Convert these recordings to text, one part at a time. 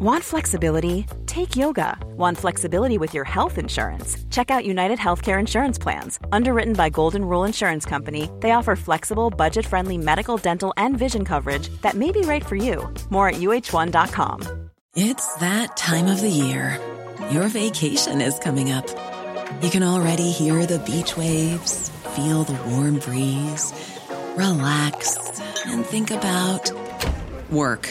Want flexibility? Take yoga. Want flexibility with your health insurance? Check out United Healthcare Insurance Plans. Underwritten by Golden Rule Insurance Company, they offer flexible, budget friendly medical, dental, and vision coverage that may be right for you. More at uh1.com. It's that time of the year. Your vacation is coming up. You can already hear the beach waves, feel the warm breeze, relax, and think about work.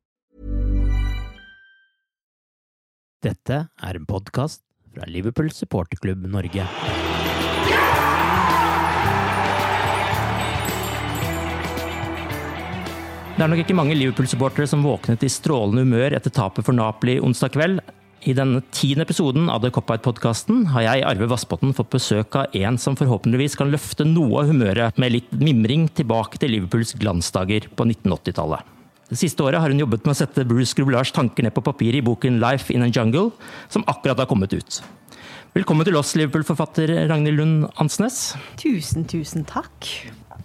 Dette er en podkast fra Liverpool supporterklubb Norge. Det er nok ikke mange Liverpool-supportere som våknet i strålende humør etter tapet for Napoli onsdag kveld. I denne tiende episoden av The Cop-Out-podkasten har jeg, Arve Vassbotn, fått besøk av en som forhåpentligvis kan løfte noe av humøret med litt mimring tilbake til Liverpools glansdager på 1980-tallet. Det siste året har hun jobbet med å sette Bruce Grublars tanker ned på papir i boken Life in a Jungle, som akkurat har kommet ut. Velkommen til oss, Liverpool-forfatter Ragnhild Lund Ansnes. Tusen, tusen takk.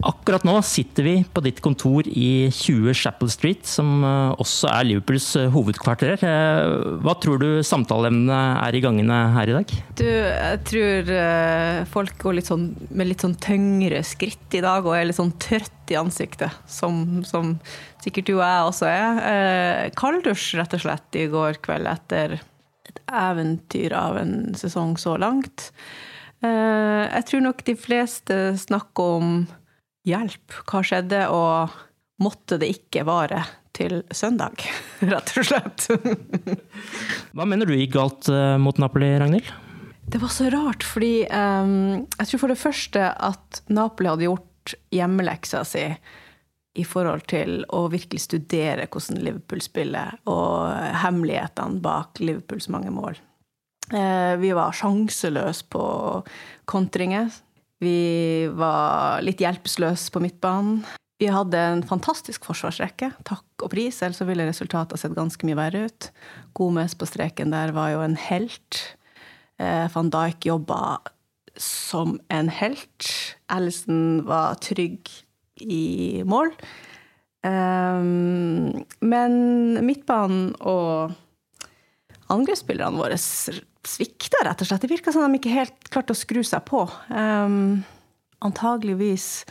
Akkurat nå sitter vi på ditt kontor i 20 Chapel Street, som eh, også er Liverpools eh, hovedkvarter. Eh, Hva tror du samtaleemnene er i gangene her i dag? Du, jeg tror folk går litt sånn, med litt sånn tyngre skritt i dag og er litt sånn trøtt i ansiktet, som, som sikkert du og jeg også er. Kalddusj rett og slett i går kveld etter et eventyr av en sesong så langt. Jeg tror nok de fleste snakker om hjelp. Hva skjedde, og måtte det ikke vare til søndag, rett og slett. Hva mener du gikk galt eh, mot Napoli, Ragnhild? Det var så rart, fordi um, jeg tror for det første at Napoli hadde gjort hjemmeleksa si i forhold til å virkelig studere hvordan Liverpool spiller, og hemmelighetene bak Liverpools mange mål. Eh, vi var sjanseløse på kontringer. Vi var litt hjelpeløse på midtbanen. Vi hadde en fantastisk forsvarsrekke, takk og pris, ellers ville resultatet sett ganske mye verre ut. Gomez på streken der var jo en helt. Eh, Van Dijk jobba som en helt. Allison var trygg i mål. Um, men midtbanen og angrepsspillerne våre svikta, rett og slett. Det virka som de ikke helt klarte å skru seg på. Um, antageligvis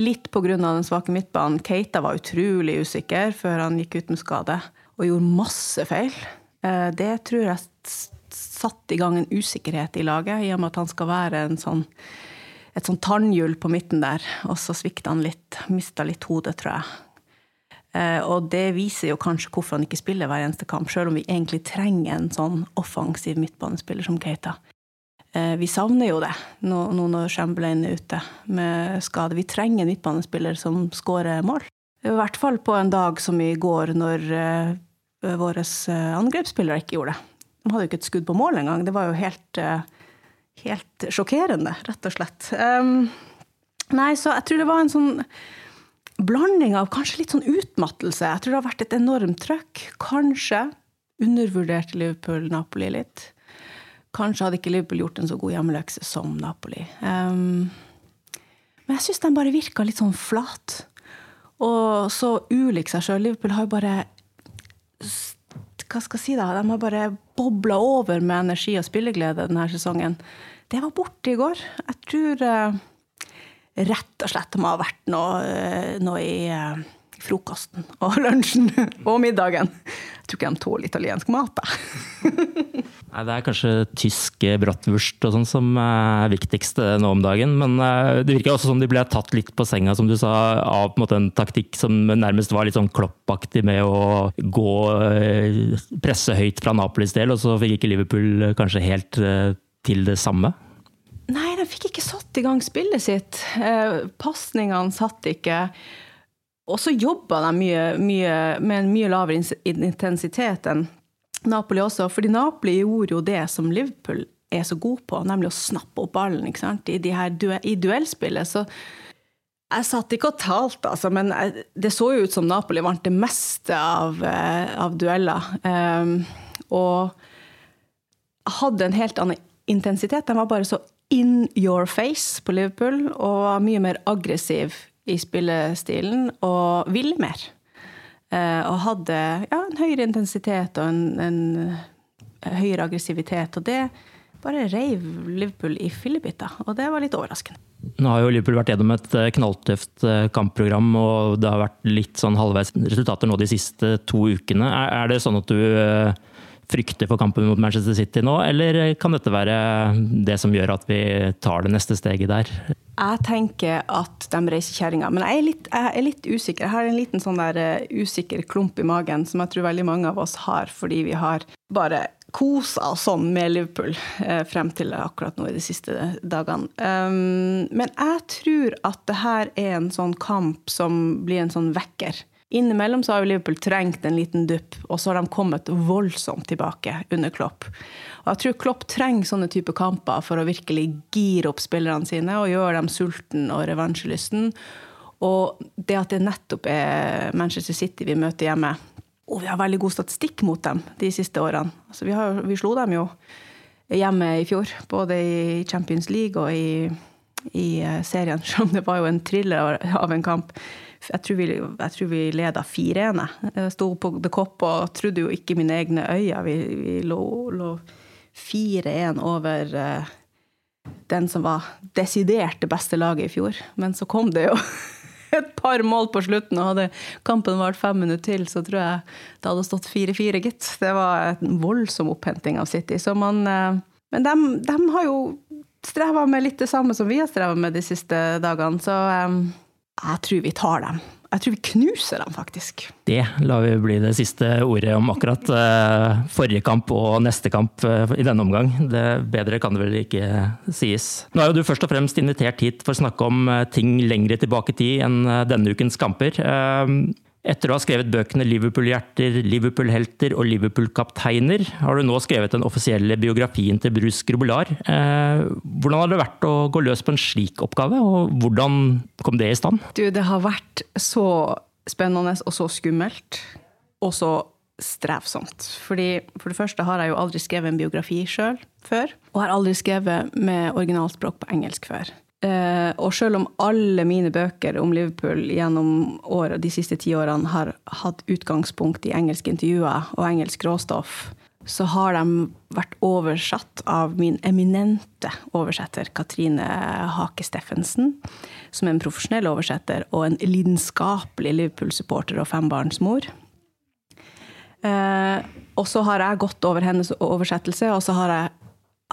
litt pga. den svake midtbanen. Keita var utrolig usikker før han gikk ut med skade, og gjorde masse feil. Uh, det tror jeg satt i gang en usikkerhet i laget, i og med at han skal være en sånn et sånn tannhjul på midten der, og så svikta han litt. Mista litt hodet, tror jeg. Eh, og det viser jo kanskje hvorfor han ikke spiller hver eneste kamp, sjøl om vi egentlig trenger en sånn offensiv midtbanespiller som Keita. Eh, vi savner jo det nå, når Chamberlain er ute med skade. Vi trenger en midtbanespiller som skårer mål. I hvert fall på en dag som i går, når uh, våre angrepsspillere ikke gjorde det. De hadde jo ikke et skudd på mål engang. Det var jo helt, helt sjokkerende, rett og slett. Um, nei, så jeg tror det var en sånn blanding av kanskje litt sånn utmattelse. Jeg tror det har vært et enormt trøkk. Kanskje undervurderte Liverpool Napoli litt. Kanskje hadde ikke Liverpool gjort en så god hjemmelekse som Napoli. Um, men jeg syns de bare virka litt sånn flat. Og så ulik seg sjøl. Liverpool har jo bare Hva skal jeg si, da? De har bare bobla over med energi og spilleglede denne sesongen. Det var borte i går. Jeg tror uh, rett og slett de har vært noe, noe i uh, frokosten og lunsjen og middagen. Jeg tror ikke de tåler italiensk mat, da. Nei, Det er kanskje tysk bratwurst og sånn som er viktigst nå om dagen. Men det virker også som de ble tatt litt på senga, som du sa, av en, en taktikk som nærmest var litt sånn kloppaktig med å gå presse høyt fra Napolis del, og så fikk ikke Liverpool kanskje helt til det samme? De fikk ikke satt i gang spillet sitt. Pasningene satt ikke. Og så jobba de mye, mye, med en mye lavere intensitet enn Napoli også. Fordi Napoli gjorde jo det som Liverpool er så god på, nemlig å snappe opp ballen ikke sant? I, her, i duellspillet. Så jeg satt ikke og talte, altså, men jeg, det så jo ut som Napoli vant det meste av, eh, av dueller. Um, og hadde en helt annen intensitet. De var bare så in your face på Liverpool og mye mer aggressiv i spillestilen og ville mer. Eh, og hadde ja, en høyere intensitet og en, en høyere aggressivitet. Og det bare reiv Liverpool i fillebiter, og det var litt overraskende. Nå har jo Liverpool vært gjennom et eh, knalltøft eh, kampprogram, og det har vært litt sånn halvveis resultater nå de siste to ukene. Er det sånn at du frykter for kampen mot Manchester City nå, eller kan dette være det som gjør at vi tar det neste steget der? Jeg tenker at de reiser kjerringa, men jeg er, litt, jeg er, litt, usikker. Jeg har en liten sånn der uh, usikker klump i magen som jeg tror veldig mange av oss har, fordi vi har bare kosa sånn med Liverpool uh, frem til akkurat nå i de siste dagene. Um, men jeg tror at det her er en sånn kamp som blir en sånn vekker. Innimellom så har jo Liverpool trengt en liten dupp, og så har de kommet voldsomt tilbake under Klopp. Og jeg tror Klopp trenger sånne typer kamper for å virkelig gire opp spillerne sine og gjøre dem sulten og revansjelysten. Og det at det nettopp er Manchester City vi møter hjemme Og vi har veldig god statistikk mot dem de siste årene. Altså, vi, har, vi, slo dem jo hjemme i fjor, både i Champions League og i, i eh, serien. Selv om det var jo en thriller av en kamp. Jeg tror vi, jeg tror vi leda 4-1. Jeg sto på The Cop og trodde jo ikke mine egne øyne. Vi, vi lå, lå 4-1 over uh, den som var desidert det beste laget i fjor. Men så kom det jo et par mål på slutten, og hadde kampen vart fem minutter til, så tror jeg det hadde stått 4-4, gitt. Det var en voldsom opphenting av City. Så man, uh, men de, de, har jo streva med litt det samme som vi har streva med de siste dagene, så um, jeg tror vi tar dem. Jeg tror vi knuser dem, faktisk. Det lar vi bli det siste ordet om akkurat uh, forrige kamp og neste kamp uh, i denne omgang. Det Bedre kan det vel ikke sies. Nå er jo du først og fremst invitert hit for å snakke om uh, ting lengre tilbake i tid enn denne ukens kamper. Etter å ha skrevet bøkene 'Liverpool-hjerter', 'Liverpool-helter' og 'Liverpool-kapteiner', har du nå skrevet den offisielle biografien til Bruce Grubelar. Eh, hvordan har det vært å gå løs på en slik oppgave, og hvordan kom det i stand? Du, det har vært så spennende og så skummelt, og så strevsomt. Fordi For det første har jeg jo aldri skrevet en biografi sjøl før, og har aldri skrevet med originalspråk på engelsk før. Uh, og selv om alle mine bøker om Liverpool gjennom året, de siste ti årene har hatt utgangspunkt i engelske intervjuer og engelsk råstoff, så har de vært oversatt av min eminente oversetter Katrine Hake Steffensen, som er en profesjonell oversetter og en lidenskapelig Liverpool-supporter og fembarnsmor. Eh, og så har jeg gått over hennes oversettelse, og så har jeg,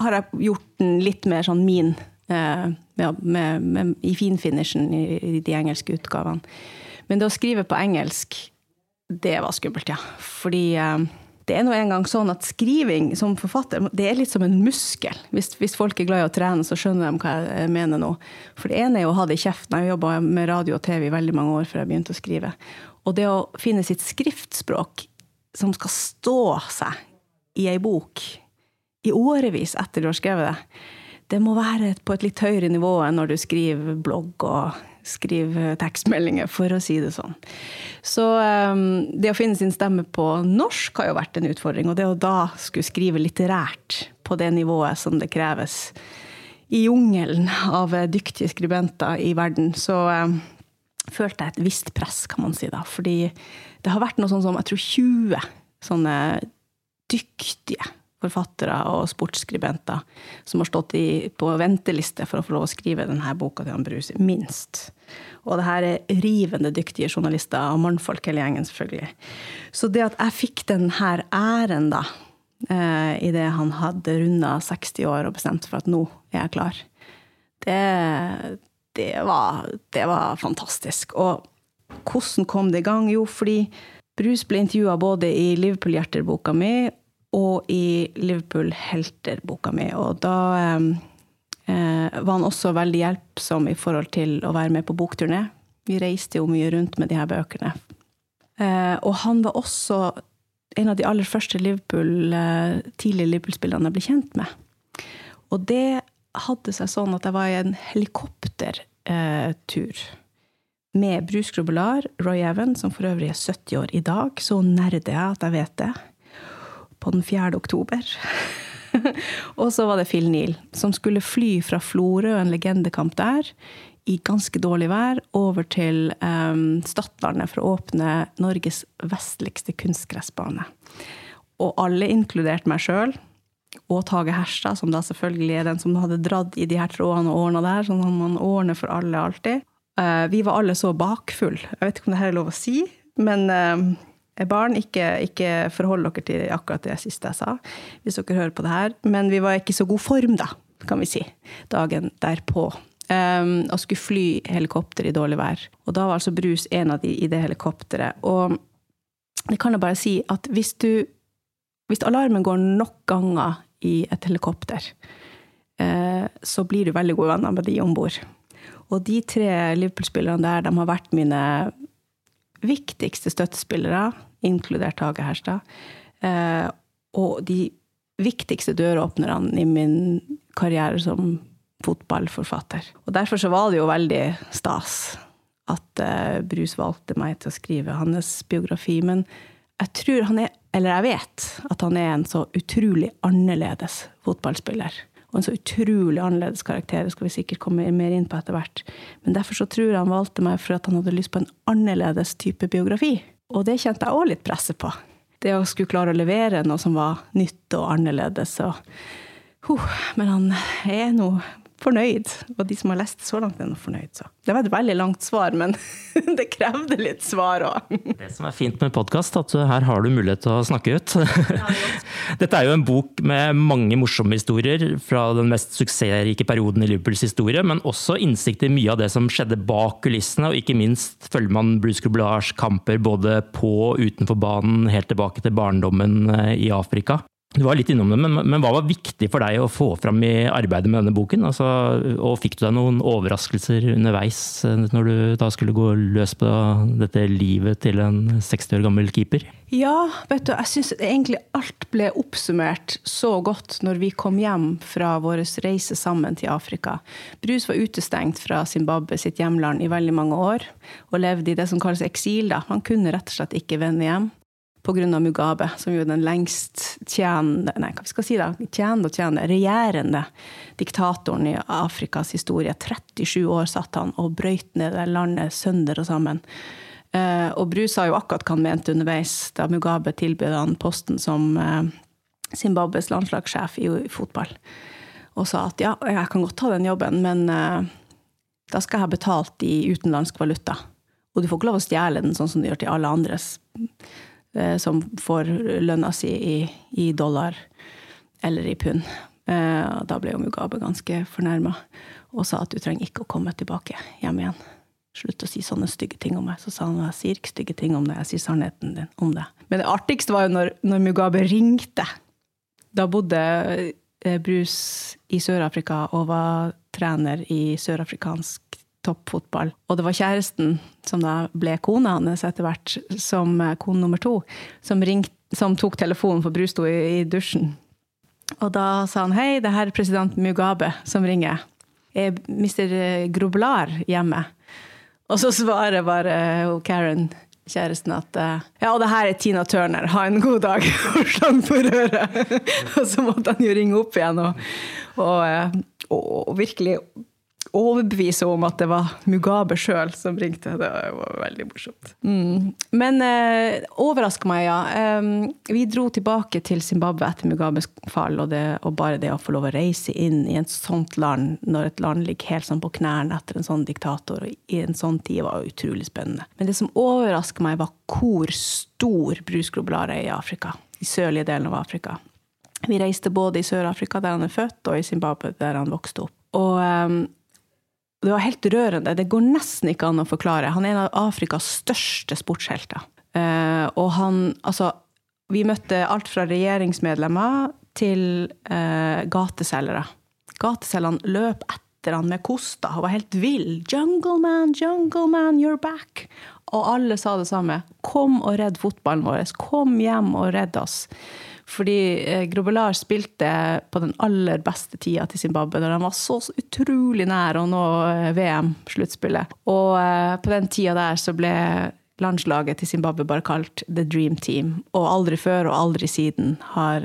har jeg gjort den litt mer sånn min Eh, med, med, med, i finfinishen i, i de engelske utgavene. Men det å skrive på engelsk, det var skummelt, ja. Fordi eh, det er nå engang sånn at skriving som forfatter, det er litt som en muskel. Hvis, hvis, folk er glad i å trene, så skjønner de hva jeg mener nå. For det ene er å ha det i kjeften. Jeg jobba med radio og TV i veldig mange år før jeg begynte å skrive. Og det å finne sitt skriftspråk som skal stå seg i ei bok i årevis etter du har skrevet det, det må være på et litt høyere nivå enn når du skriver blogg og skriver tekstmeldinger, for å si det sånn. Så um, det å finne sin stemme på norsk har jo vært en utfordring. Og det å da skulle skrive litterært på det nivået som det kreves i jungelen av dyktige skribenter i verden, så um, følte jeg et visst press, kan man si da. Fordi det har vært noe sånn som jeg tror 20 sånne dyktige forfattere og sportsskribenter som har stått i, på venteliste for å få lov å skrive denne boka til han Bruse, minst. Og det her er rivende dyktige journalister og mannfolk hele gjengen, selvfølgelig. Så det at jeg fikk denne æren, da, eh, idet han hadde runda 60 år og bestemt for at nå er jeg klar. Det, det, var, det var fantastisk. Og hvordan kom det i gang? Jo, fordi Bruce ble intervjua både i Liverpool-hjerter-boka mi og i Liverpool-helter-boka mi. Og da eh, var han også veldig hjelpsom i forhold til å være med på bokturné. Vi reiste jo mye rundt med de her bøkene. Eh, og han var også en av de aller første Liverpool, eh, tidlige Liverpool-spillerne jeg ble kjent med. Og det hadde seg sånn at jeg var i en helikoptertur eh, med Bruce Grobelar, Roy Evan, som for øvrig er 70 år i dag. Så nerder jeg at jeg vet det. På den 4. oktober. og så var det Phil Neal, som skulle fly fra Florø, en legendekamp der, i ganske dårlig vær, over til um, Stadlandet for å åpne Norges vestligste kunstgressbane. Og alle, inkludert meg sjøl, og Tage Herstad, som da selvfølgelig er den som hadde dratt i de her trådene og ordna der, sånn at man ordner for alle alltid. Uh, vi var alle så bakfull. Jeg vet ikke om det her er lov å si, men uh, barn, ikke, ikke forhold dere til akkurat det siste jeg sa, hvis dere hører på det her. Men vi var ikke i så god form, da, kan vi si, dagen derpå. Um, og skulle fly helikopter i dårlig vær. Og da var altså Brus en av de i det helikopteret. Og det kan jeg bare si at hvis du Hvis alarmen går nok ganger i et helikopter, uh, så blir du veldig gode venner med de om bord. Og de tre Liverpool-spillerne der, de har vært mine viktigste støttespillere, inkludert Hage Herstad. Uh, og de viktigste døråpnerne i min karriere som fotballforfatter. Og derfor så var det jo veldig stas at uh, Brus valgte meg til å skrive hans biografi. Men jeg tror han er, eller jeg vet, at han er en så utrolig annerledes fotballspiller. Og en så utrolig annerledes karakter. Det skal vi sikkert komme mer inn på etter hvert. Men derfor så tror jeg han valgte meg for at han hadde lyst på en annerledes type biografi. Og det kjente jeg òg litt presset på. Det å skulle klare å levere noe som var nytt og annerledes. Og, uh, men han er nå fornøyd. Og de som har lest så langt, er nå fornøyd. Så. Det var et veldig langt svar, men det krevde litt svar òg. Det som er fint med podkast, at her har du mulighet til å snakke ut. Dette er jo en bok med mange morsomme historier fra den mest suksessrike perioden i Liverpools historie, men også innsikt i mye av det som skjedde bak kulissene, og ikke minst følger man Bruce Grublars kamper både på og utenfor banen, helt tilbake til barndommen eh, i Afrika. Du var litt innom det, men, men, hva var viktig for deg å få fram i arbeidet med denne boken? Altså, og fikk du deg noen overraskelser underveis eh, når du da skulle gå løs på dette livet til en 60 år gammel keeper? Ja, vet du, jeg syns egentlig alt ble oppsummert så godt når vi kom hjem fra vår reise sammen til Afrika. Brus var utestengt fra Zimbabwe sitt hjemland i veldig mange år, og levde i det som kalles eksil. da. Han kunne rett og slett ikke vende hjem pga. Mugabe, som jo er den lengst tjenende Nei, hva skal vi si da? Tjenende og tjenende, regjerende diktatoren i Afrikas historie. 37 år satt han og brøyt ned det landet sønder og sammen. Uh, og Bru sa jo akkurat hva han mente underveis da Mugabe tilbød han posten som uh, Zimbabwes landslagssjef i, fotball. Og sa at ja, jeg kan godt ta den jobben, men uh, da skal jeg ha betalt i utenlandsk valuta. Og du får ikke lov å stjele den sånn som du gjør til alle andres Eh, som får lønna si i, i dollar eller i pund. Eh, da ble jo Mugabe ganske fornærma og sa at du trenger ikke å komme tilbake hjem igjen. Slutt å si sånne stygge ting om meg. Så sa han jeg sier ikke stygge ting om det, jeg sier sannheten din om det. Men det artigste var jo når, når Mugabe ringte. Da bodde eh, Bruce i Sør-Afrika og var trener i sørafrikansk toppfotball. Og det var kjæresten, som da ble kona hans etter hvert, som eh, kone nummer to, som, ringte, som tok telefonen, for Bru sto i, i, dusjen. Og da sa han hei, det her er president Mugabe som ringer. Er Mr. Groblar hjemme? Og så svarer bare Karen, kjæresten, at ja, og det her er Tina Turner, ha en god dag, og slang på røret. og så måtte han jo ringe opp igjen og, eh, og, og virkelig overbevise om at det var Mugabe sjøl som ringte. Det var veldig morsomt. Mm. Men eh, overraska meg, ja. Um, vi dro tilbake til Zimbabwe etter Mugabes fall, og, det, og, bare det å få lov å reise inn i et sånt land, når et land ligger helt sånn på knærne etter en sånn diktator, i en sånn tid, var utrolig spennende. Men det som overraska meg, var hvor stor brusglobularet er i Afrika. I sørlige delen av Afrika. Vi reiste både i Sør-Afrika, der han er født, og i Zimbabwe, der han vokste opp. Og um, det var helt rørende. Det går nesten ikke an å forklare. Han er en av Afrikas største sportshelter. Uh, og han Altså, vi møtte alt fra regjeringsmedlemmer til uh, gateselgere. Gateselgerne løp etter han med koster og var helt vill. 'Jungle man, jungle man, you're back'. Og alle sa det samme. 'Kom og redd fotballen vår'. Kom hjem og redd oss'. Fordi eh, Grobelar spilte på den aller beste tida til Zimbabwe, da de var så, utrolig nær å nå eh, VM-sluttspillet. Og eh, på den tida der så ble landslaget til Zimbabwe bare kalt The Dream Team. Og aldri før og aldri siden har,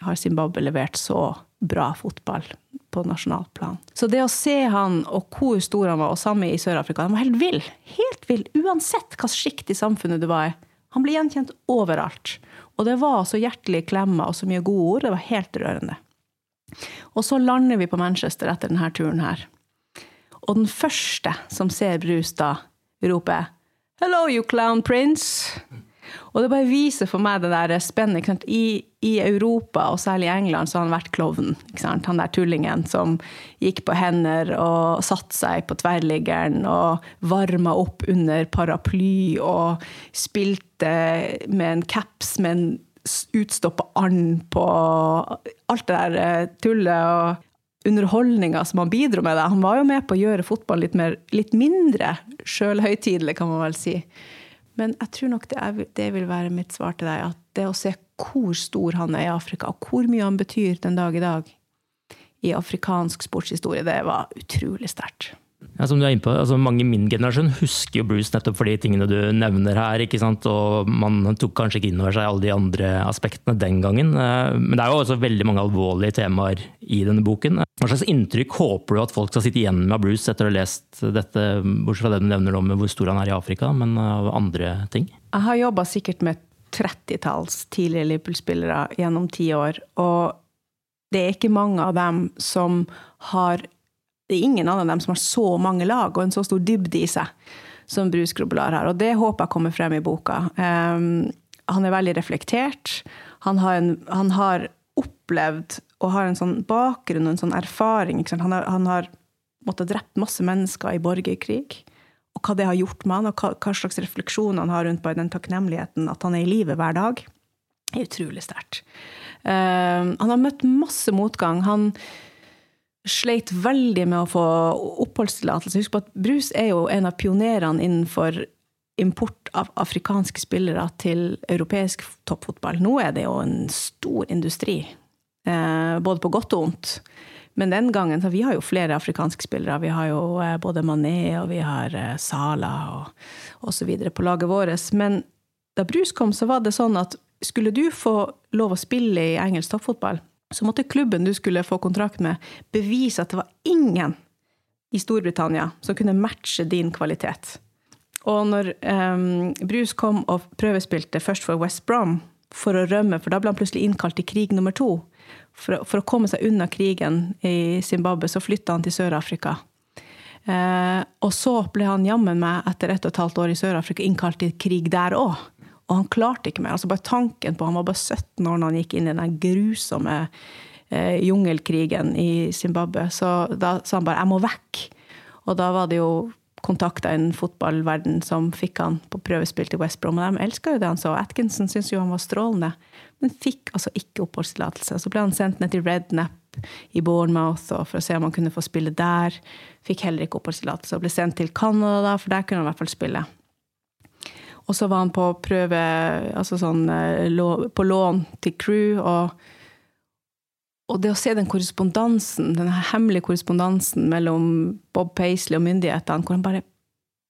har Zimbabwe levert så bra fotball på nasjonalplan. Så det å se han og hvor stor han var, og samme i Sør-Afrika, han var helt vill. Helt vill, uansett hvilket sjikt i samfunnet du var i. Han ble gjenkjent overalt. Og det var så hjertelige klemmer og så mye gode ord. Det var helt rørende. Og så lander vi på Manchester etter denne turen her. Og den første som ser Brustad roper 'Hello, you clown prince'. Og det bare viser for meg det der spennet. I, I, Europa, og særlig i England, så har han vært klovnen. Han der tullingen som gikk på hender og satte seg på tverrliggeren og varma opp under paraply og spilte med en caps med en utstoppa and på alt det der eh, tullet og underholdninga som han bidro med. Det. Han var jo med på å gjøre fotball litt, mer, litt mindre sjølhøytidelig, kan man vel si. Men jeg tror nok det, er, det, vil være mitt svar til deg. At det å se hvor stor han er i Afrika, og hvor mye han betyr den dag i dag i afrikansk sportshistorie, det var utrolig sterkt. Ja, som du er inne på, altså Mange i min generasjon husker jo Bruce nettopp for de tingene du nevner her. ikke sant? Og Man tok kanskje ikke inn over seg alle de andre aspektene den gangen. Eh, men det er jo også veldig mange alvorlige temaer i denne boken. Hva slags inntrykk håper du at folk skal sitte igjen med av Bruce etter å ha lest dette, bortsett fra det du nevner om hvor stor han er i Afrika, men av andre ting? Jeg har jobba sikkert med 30-talls tidligere Liverpool-spillere gjennom ti år, og det er ikke mange av dem som har det er ingen av dem som har så mange lag og en så stor dybde i seg som Bruce Grobelar har. Og det håper jeg kommer frem i boka. Um, han er veldig reflektert. Han har, en, han har, opplevd og har en sånn bakgrunn og en sånn erfaring. Han har, han har måttet drept masse mennesker i borgerkrig. Og hva det har gjort med han, og hva, hva slags refleksjon han har rundt bare den takknemligheten at han er i live hver dag, er utrolig sterkt. Um, han har møtt masse motgang. Han sleit veldig med å få oppholdstillatelse. Husk på at Brus er jo en av pionerene innenfor import av afrikanske spillere til europeisk toppfotball. Nå er det jo en stor industri, eh, både på godt og vondt. Men den gangen, så vi har jo flere afrikanske spillere. Vi har jo eh, både Mané og vi har eh, Sala og osv. på laget vårt. Men da Brus kom, så var det sånn at skulle du få lov å spille i engelsk toppfotball, så måtte klubben du skulle få kontrakt med, bevise at det var ingen i Storbritannia som kunne matche din kvalitet. Og når um, Bruce kom og prøvespilte først for West Brom for å rømme, for da ble han plutselig innkalt til krig nummer to. For, for å komme seg unna krigen i Zimbabwe, så flytta han til Sør-Afrika. Uh, og så ble han jammen meg, etter ett og et halvt år i Sør-Afrika, innkalt til krig der òg. Og han klarte ikke mer. altså bare tanken på, Han var bare 17 år når han gikk inn i den grusomme eh, jungelkrigen i Zimbabwe. Så da sa han bare 'jeg må vekk'. Og da var det jo kontakta en fotballverden som fikk han på prøvespill til West Brom. Og de elska jo det han så. Atkinson syntes jo han var strålende, men fikk altså ikke oppholdstillatelse. Så ble han sendt ned til Rednap i Bournemouth for å se om han kunne få spille der. Fikk heller ikke oppholdstillatelse. Og ble sendt til Canada, for der kunne han i hvert fall spille. Og så var han på prøve, altså sånn eh, på lån til crew. Og, og det å se den korrespondansen, den hemmelige korrespondansen mellom Bob Paisley og myndighetene, hvor han bare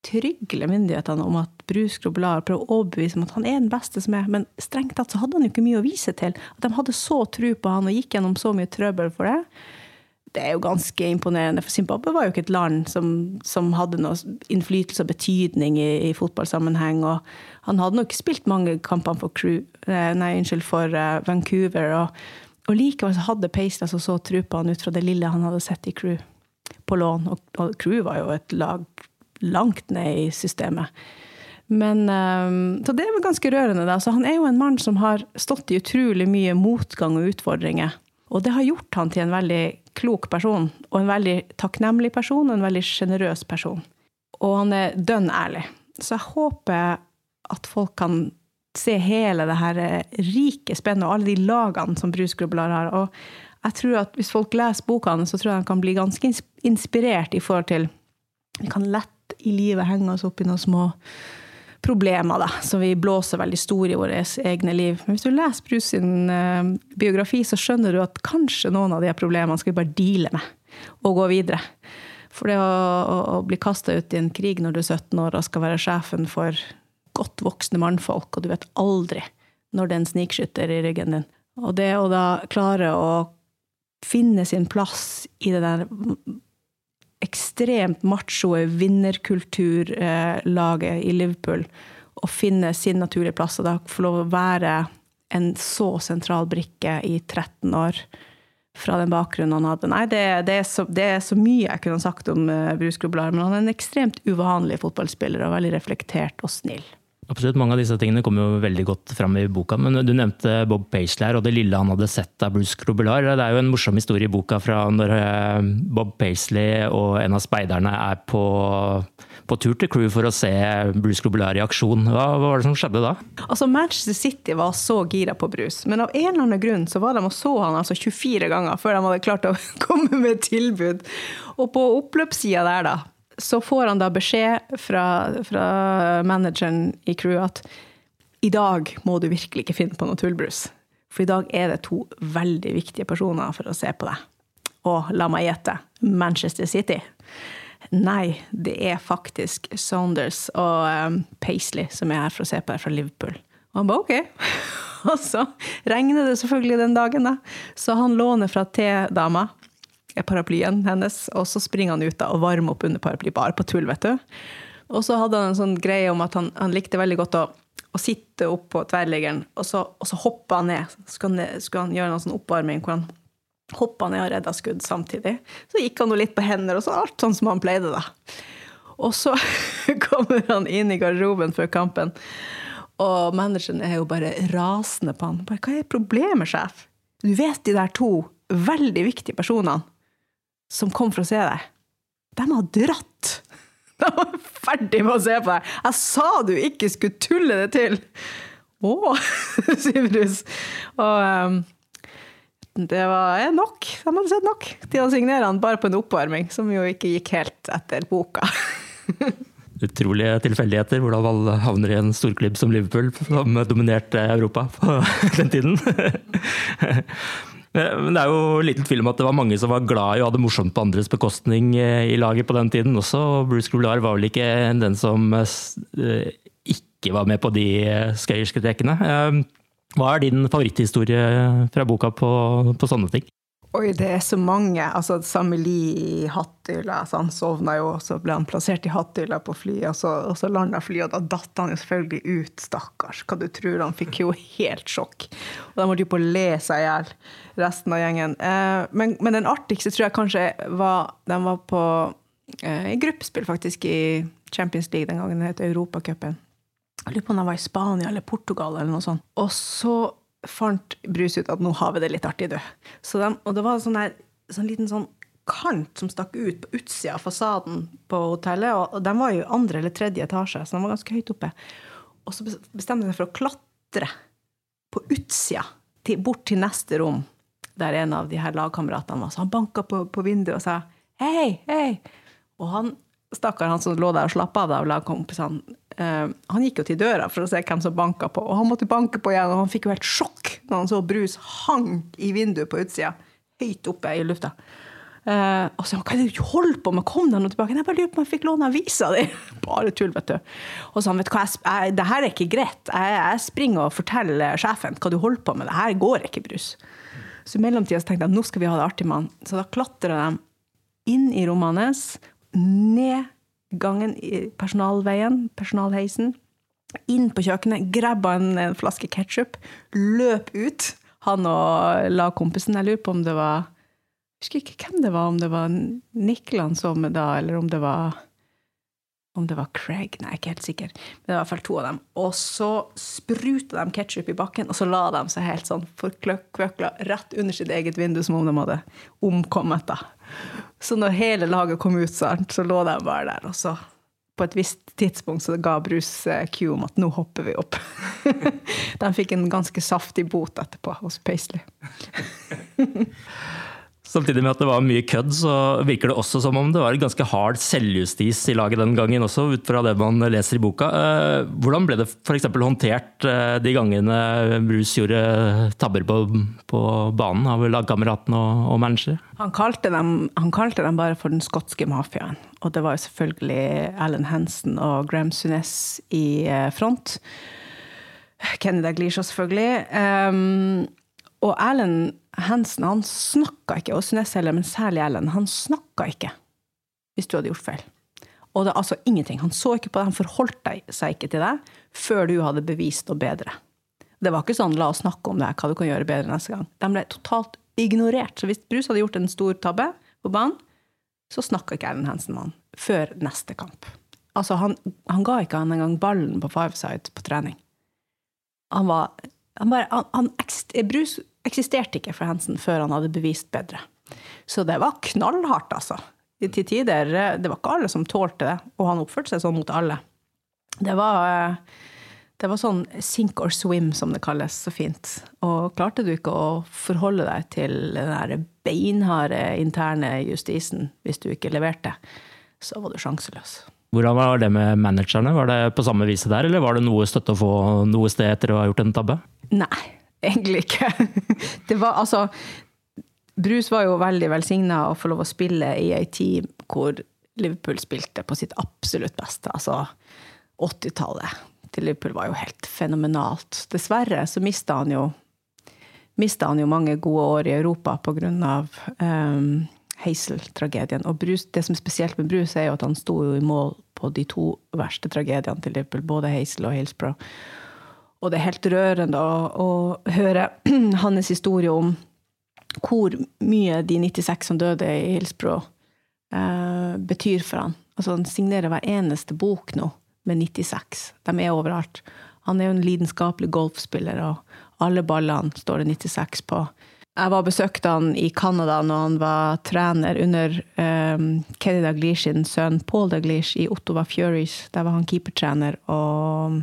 trygler myndighetene om at Bruce Grobelar prøver å overbevise om at han er den beste som er. Men strengt tatt så hadde han jo ikke mye å vise til. At de hadde så tro på han og gikk gjennom så mye trøbbel for det det er jo ganske imponerende. For Zimbabwe var jo ikke et land som, som hadde noe innflytelse og betydning i, i, fotballsammenheng. Og han hadde nok spilt mange kamper for, crew, eh, nei, unnskyld, for uh, Vancouver. Og, og, likevel hadde Paisley altså så tro på han ut fra det lille han hadde sett i Crew på lån. Og, og Crew var jo et lag langt ned i systemet. Men, um, så det er ganske rørende. Da. Så han er jo en mann som har stått i utrolig mye motgang og utfordringer. Og det har gjort han til en veldig klok person, og en veldig takknemlig person, og en veldig sjenerøs person. Og han er dønn ærlig. Så jeg håper at folk kan se hele det her eh, rike spennet og alle de lagene som Bruce Grublar har. Og jeg tror at hvis folk leser boka hans, så tror jeg de kan bli ganske inspirert i forhold til Vi kan lett i livet henge oss opp i noen små problemer, da, som vi blåser veldig store i våre egne liv. Men hvis du leser Bruce sin uh, biografi, så skjønner du at kanskje noen av de problemene skal vi bare deale med og gå videre. For det å, å, å bli kasta ut i en krig når du er 17 år og skal være sjefen for godt voksne mannfolk, og du vet aldri når det er en snikskytter i ryggen din. Og det å da klare å finne sin plass i det der ekstremt machoe vinnerkulturlaget i Liverpool og finne sin naturlige plass, og da få lov å være en så sentral brikke i 13 år fra den bakgrunnen han hadde. Nei, det, det, er, så, det er, så, mye jeg kunne sagt om uh, Bruce Grublar, men han er en ekstremt uvanlig fotballspiller og veldig reflektert og snill. Absolutt, Mange av disse tingene kommer jo veldig godt fram i boka. Men du nevnte Bob Paisley her, og det lille han hadde sett av Bruce Grobelar. Det er jo en morsom historie i boka fra når eh, Bob Paisley og en av speiderne er på, på tur til Crew for å se Bruce Grobelar i aksjon. Hva, hva, var det som skjedde da? Altså, Manchester City var så gira på Bruce, men av en eller annen grunn så var de og så han altså 24 ganger før de hadde klart å komme med tilbud. Og på oppløpssida der, da, så får han da beskjed fra, fra manageren i crewet at i dag må du virkelig ikke finne på noe tullbrus. For i dag er det to veldig viktige personer for å se på deg. Og la meg gjette Manchester City. Nei, det er faktisk Saunders og um, Paisley som er her for å se på deg fra Liverpool. Og han ba OK. og så regner det selvfølgelig den dagen, da. Så han låner fra T-dama paraplyen hennes, og så springer han ut da, og varmer opp under paraply, bare på tull, vet du. Og så hadde han en sånn greie om at han, han likte veldig godt å, å sitte opp på tverrliggeren, og så, og så hoppa han ned. Så skulle han, skulle han gjøre en sånn oppvarming hvor han hoppa ned og redda skudd samtidig. Så gikk han jo litt på hender, og så alt sånn som han pleide, da. Og så kommer han inn i garderoben før kampen, og manageren er jo bare rasende på han. Bare, 'Hva er problemet, sjef?' Du vet de der to veldig viktige personene som kom for å se deg, de har dratt. De var ferdig med å se på deg. Jeg sa du ikke skulle tulle det til! Å, sier Bruce. Og um, det var nok. De hadde sett nok til å signere han bare på en oppvarming, som jo ikke gikk helt etter boka. Utrolige tilfeldigheter hvordan man havner i en storklubb som Liverpool, som dominerte Europa på den tiden. Eh, men det er jo liten tvil om at det var mange som var glad i å ha det morsomt på andres bekostning eh, i laget på den tiden også. Bruce Groular var vel ikke den som eh, ikke var med på de skøyerske trekkene. Hva er din favoritthistorie fra boka på, på sånne ting? Oi, det er så mange. Altså, Sameli i hatthylla. Altså, han sovna jo, og så ble han plassert i hatthylla på flyet, og så, og så landa flyet, og da datt han jo selvfølgelig ut, stakkars. Hva du tror? Han fikk jo helt sjokk. Og de holdt jo på å le seg i hjel, resten av gjengen. Eh, men, men, den artigste tror jeg kanskje var De var på eh, i gruppespill, faktisk, i Champions League den gangen det het Europacupen. Jeg lurer på om de var i Spania eller Portugal eller noe sånt. Og så fant Brus ut at nå har vi det litt artig, du. De, og det var sånn, sånn liten sånn kant som stakk ut på utsida av fasaden på hotellet. Og, og de var jo andre eller tredje etasje, så de var ganske høyt oppe. Og så bestemte de seg for å klatre på utsida, til, bort til neste rom, der en av de her lagkameratene var. Så han banka på, på vinduet og sa hei, hei. Og han stakkar han som lå der og slappa av av lagkompisene, uh, han gikk jo til døra for å se hvem som banka på, og han måtte banke på igjen, og han fikk jo helt sjokk når han så Brus hang i vinduet på utsida, høyt oppe i lufta. Uh, og så hva er det du holder på med, kom deg nå tilbake. Jeg bare lurer på om jeg fikk låne avisa di. Bare tull, vet du. Og så han, vet du hva, jeg, jeg, det her er ikke greit. Jeg, jeg, springer og forteller sjefen hva du holder på med. Det her går ikke, Brus. Så i mellomtida tenkte jeg nå skal vi ha det artig med han. Så da klatrer de inn i rommet hans ned gangen personalveien, personalheisen, inn på kjøkkenet, grabba en, en flaske ketsjup, løp ut. Han og la kompisen Jeg lurer på om det var Jeg husker ikke hvem det var, om det var Niklan som da, eller om det var om det var Craig, nei, jeg er ikke helt sikker. Men det var i hvert fall to av dem. Og så spruta de ketsjup i bakken, og så la de seg helt sånn forkløkla rett under sitt eget vindu, som om de hadde omkommet. da. Så når hele laget kom ut, så lå de bare der. Og så på et visst tidspunkt så ga Bruce Q om at nå hopper vi opp. de fikk en ganske saftig bot etterpå hos Paisley. Samtidig med at det var mye kødd, så virker det også som om det var ganske hard selvjustis i laget den gangen også, ut fra det man leser i boka. Eh, hvordan ble det f.eks. håndtert eh, de gangene Bruce gjorde tabber på, på banen av lagkameratene og, og manager? Han kalte, dem, han kalte dem bare for den skotske mafiaen. Og det var jo selvfølgelig Alan Hansen og Graham Sunes i eh, front. Kenny Daglish selvfølgelig. Um, og Erlend Hansen han snakka ikke, og Sunes heller, men særlig Erlend, han snakka ikke hvis du hadde gjort feil. Og det er altså ingenting. Han så ikke på det, han forholdt seg ikke til deg før du hadde bevist noe bedre. Det var ikke sånn 'la oss snakke om det, hva du kan gjøre bedre neste gang'. De ble totalt ignorert. Så hvis Bruce hadde gjort en stor tabbe på banen, så snakka ikke Erlend Hansen med han før neste kamp. Altså, han, han ga ikke han engang ballen på five side på trening. Han var han bare, han, han, Bruce eksisterte ikke for Hansen før han hadde bevist bedre. Så det var knallhardt, altså. Til tider. Det var ikke alle som tålte det, og han oppførte seg sånn mot alle. Det var, det var sånn sink or swim, som det kalles så fint. Og klarte du ikke å forholde deg til den der beinharde interne justisen hvis du ikke leverte, så var du sjanseløs. Hvordan var det med managerne? Var det på samme viset der, eller var det noe støtte å få noe sted etter å ha gjort en tabbe? Nei, egentlig ikke. Det var altså Bruce var jo veldig velsigna å få lov å spille i ei tid hvor Liverpool spilte på sitt absolutt beste. Altså 80-tallet til Liverpool var jo helt fenomenalt. Dessverre så mista han jo mista han jo mange gode år i Europa på grunn av Um, Hazel-tragedien. Og Bruce, det som er spesielt med Bruce, er jo at han sto jo i mål på de to verste tragediene til Liverpool, både Hazel og Hillsborough. Og det er helt rørende å, å høre hans historie om hvor mye de 96 som døde i Hillsborough, eh, betyr for han. Altså, han signerer hver eneste bok nå med 96. De er overalt. Han er jo en lidenskapelig golfspiller, og alle ballene står det 96 på. Jeg var besøkte han i Canada når han var trener under um, Kenny Daglish sin sønn Paul Daglish i Ottawa Furies. Der var han keepertrener og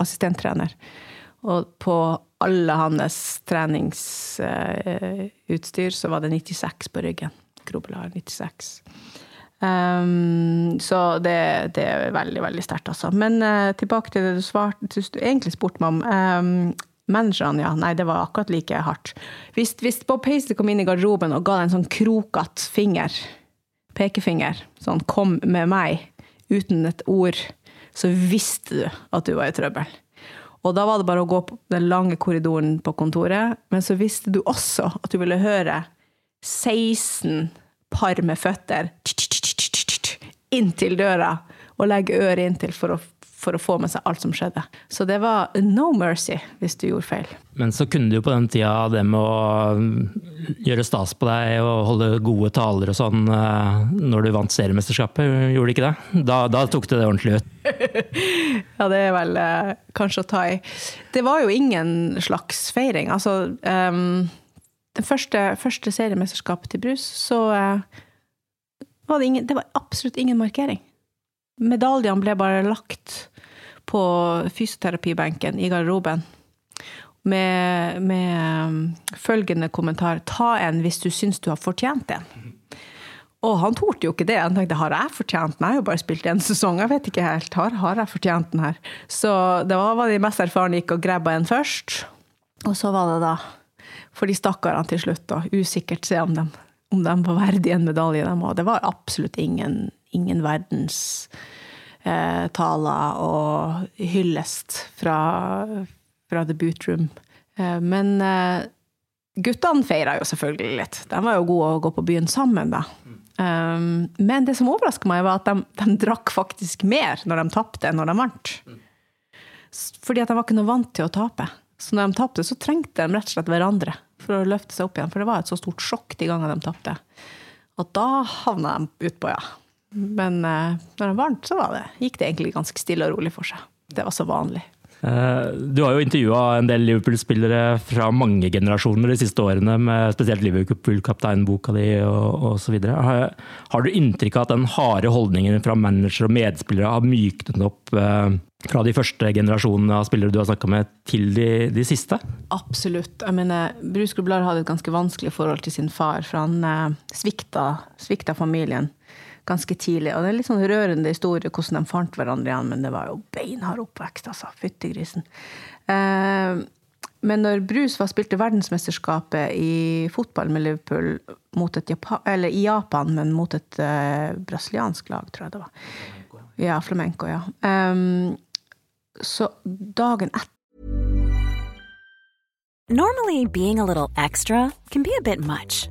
assistenttrener. Og på alle hans treningsutstyr så var det 96 på ryggen. Grobelar 96. Um, så det, det, er veldig, veldig sterkt, altså. Men uh, tilbake til det du svarte, du egentlig spurte meg om. Um, Managerne, ja. Nei, det var akkurat like hardt. Hvis, hvis Bob Paisley kom inn i garderoben og ga deg en sånn krokete finger, pekefinger, sånn 'kom med meg', uten et ord, så visste du at du var i trøbbel. Og da var det bare å gå på den lange korridoren på kontoret. Men så visste du også at du ville høre 16 par med føtter inntil døra og legge øret inntil for å for å få med seg alt som skjedde. Så det var no mercy hvis du gjorde feil. Men så kunne du jo på den tida det med å gjøre stas på deg og holde gode taler og sånn eh, når du vant seriemesterskapet, gjorde du ikke det? Da, da tok du det ordentlig ut. ja, det er vel eh, kanskje å ta i. Det var jo ingen slags feiring. Altså um, det første, første seriemesterskapet til Brus, så uh, var det ingen Det var absolutt ingen markering. Medaljene ble bare lagt på fysioterapibenken i garderoben. Med, med, um, følgende kommentar Ta en hvis du syns du har fortjent en. Og han torde jo ikke det. Han tenkte har jeg fortjent den? Jeg har jo bare spilt én sesong. Jeg vet ikke helt. Har, har jeg fortjent den her? Så det var, var de mest erfarne gikk og grabba en først. Og så var det da for de stakkarene til slutt, da. Usikkert se om de, om de var verdige en medalje, de òg. Det var absolutt ingen ingen verdens eh, taler og hyllest fra, fra The Bootroom. Eh, men eh, guttene feira jo selvfølgelig litt. De var jo gode å gå på byen sammen, da. Um, men det som overraska meg, var at de, de, drakk faktisk mer når de tapte, enn når de vant. Fordi at de var ikke noe vant til å tape. Så når de tapte, så trengte de rett og slett hverandre for å løfte seg opp igjen. For det var et så stort sjokk de gangene de tapte. Og da havna de utpå, ja. Men uh, når var varmt, så det, gikk det egentlig ganske stille og rolig for seg. Det var så vanlig. Uh, du har jo intervjua en del Liverpool-spillere fra mange generasjoner de siste årene, med spesielt Liverpool-kapteinboka di og osv. Har, har du inntrykk av at den harde holdningen fra manager og medspillere har myknet opp uh, fra de første generasjonene av spillere du har snakka med, til de, de, siste? Absolutt. Jeg mener, Bruce Grublar hadde et ganske vanskelig forhold til sin far, for han uh, svikta, svikta familien ganske tidlig. Og det er litt sånn rørende historie hvordan de fant hverandre igjen, men det var jo beinhard oppvekst, altså. Fyttegrisen. Eh, men når Bruce var spilte verdensmesterskapet i fotball med Liverpool Japan, eller i Japan, men mot et uh, brasiliansk lag, tror jeg det var. Ja, flamenco, ja. Um, så dagen etter Normally being a little extra can be a bit much,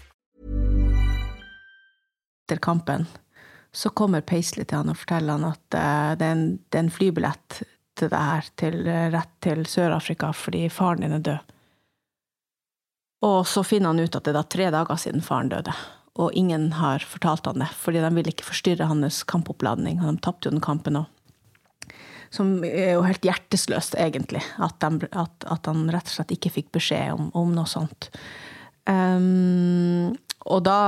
Etter kampen så kommer Paisley til han og forteller han at uh, det, er en, det, er en, flybillett til det her, til, rett til Sør-Afrika, fordi faren din er død. Og så finner han ut at det er da tre dager siden faren døde. Og ingen har fortalt han det, fordi de vil ikke forstyrre hans kampoppladning. Og de tapte jo den kampen òg. Som er jo helt hjertesløst, egentlig. At, de, at, at, han rett og slett ikke fikk beskjed om, om noe sånt. Um, og da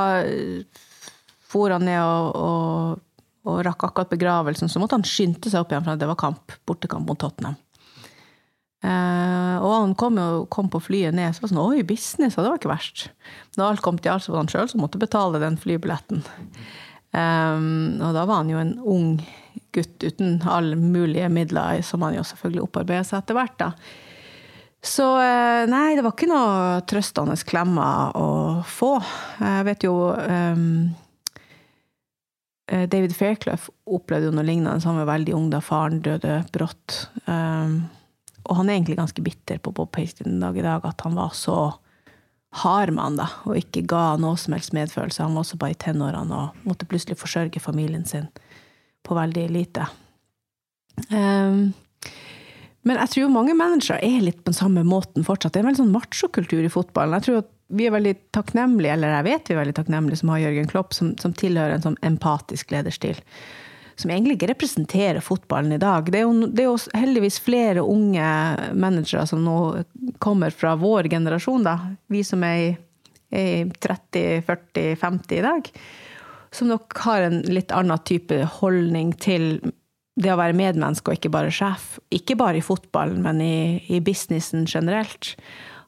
for han ned og, og, og, rakk akkurat begravelsen, så måtte han skynde seg opp igjen, for det var kamp, bortekamp mot Tottenham. Uh, og han kom, jo, kom, på flyet ned, så var det sånn Oi, business, det var ikke verst. Da alt kom til alt, så var han sjøl som måtte betale den flybilletten. Um, og da var han jo en ung gutt uten alle mulige midler, som han jo selvfølgelig opparbeida seg etter hvert. da. Så uh, nei, det var ikke noe trøstende klemmer å få. Jeg vet jo um, David Fairclough opplevde jo noe lignende. Han var veldig ung da faren døde brått. Um, og han er egentlig ganske bitter på Bob Paisley den dag i dag, at han var så hard med han da, og ikke ga noe som helst medfølelse. Han var også bare i tenårene og måtte plutselig forsørge familien sin på veldig lite. Um, men jeg tror mange managere er litt på den samme måten fortsatt. Det er en veldig sånn machokultur i fotballen. Jeg tror at vi er veldig takknemlige, eller jeg vet vi er veldig takknemlige som har Jørgen Klopp, som, som tilhører en sånn empatisk lederstil. som egentlig ikke representerer fotballen i dag. Det er, jo, det er jo heldigvis flere unge managere som nå kommer fra vår generasjon, da. Vi som er i, i 30-40-50 i dag. Som nok har en litt annen type holdning til det å være medmenneske og ikke bare sjef. Ikke bare i fotballen, men i, i businessen generelt.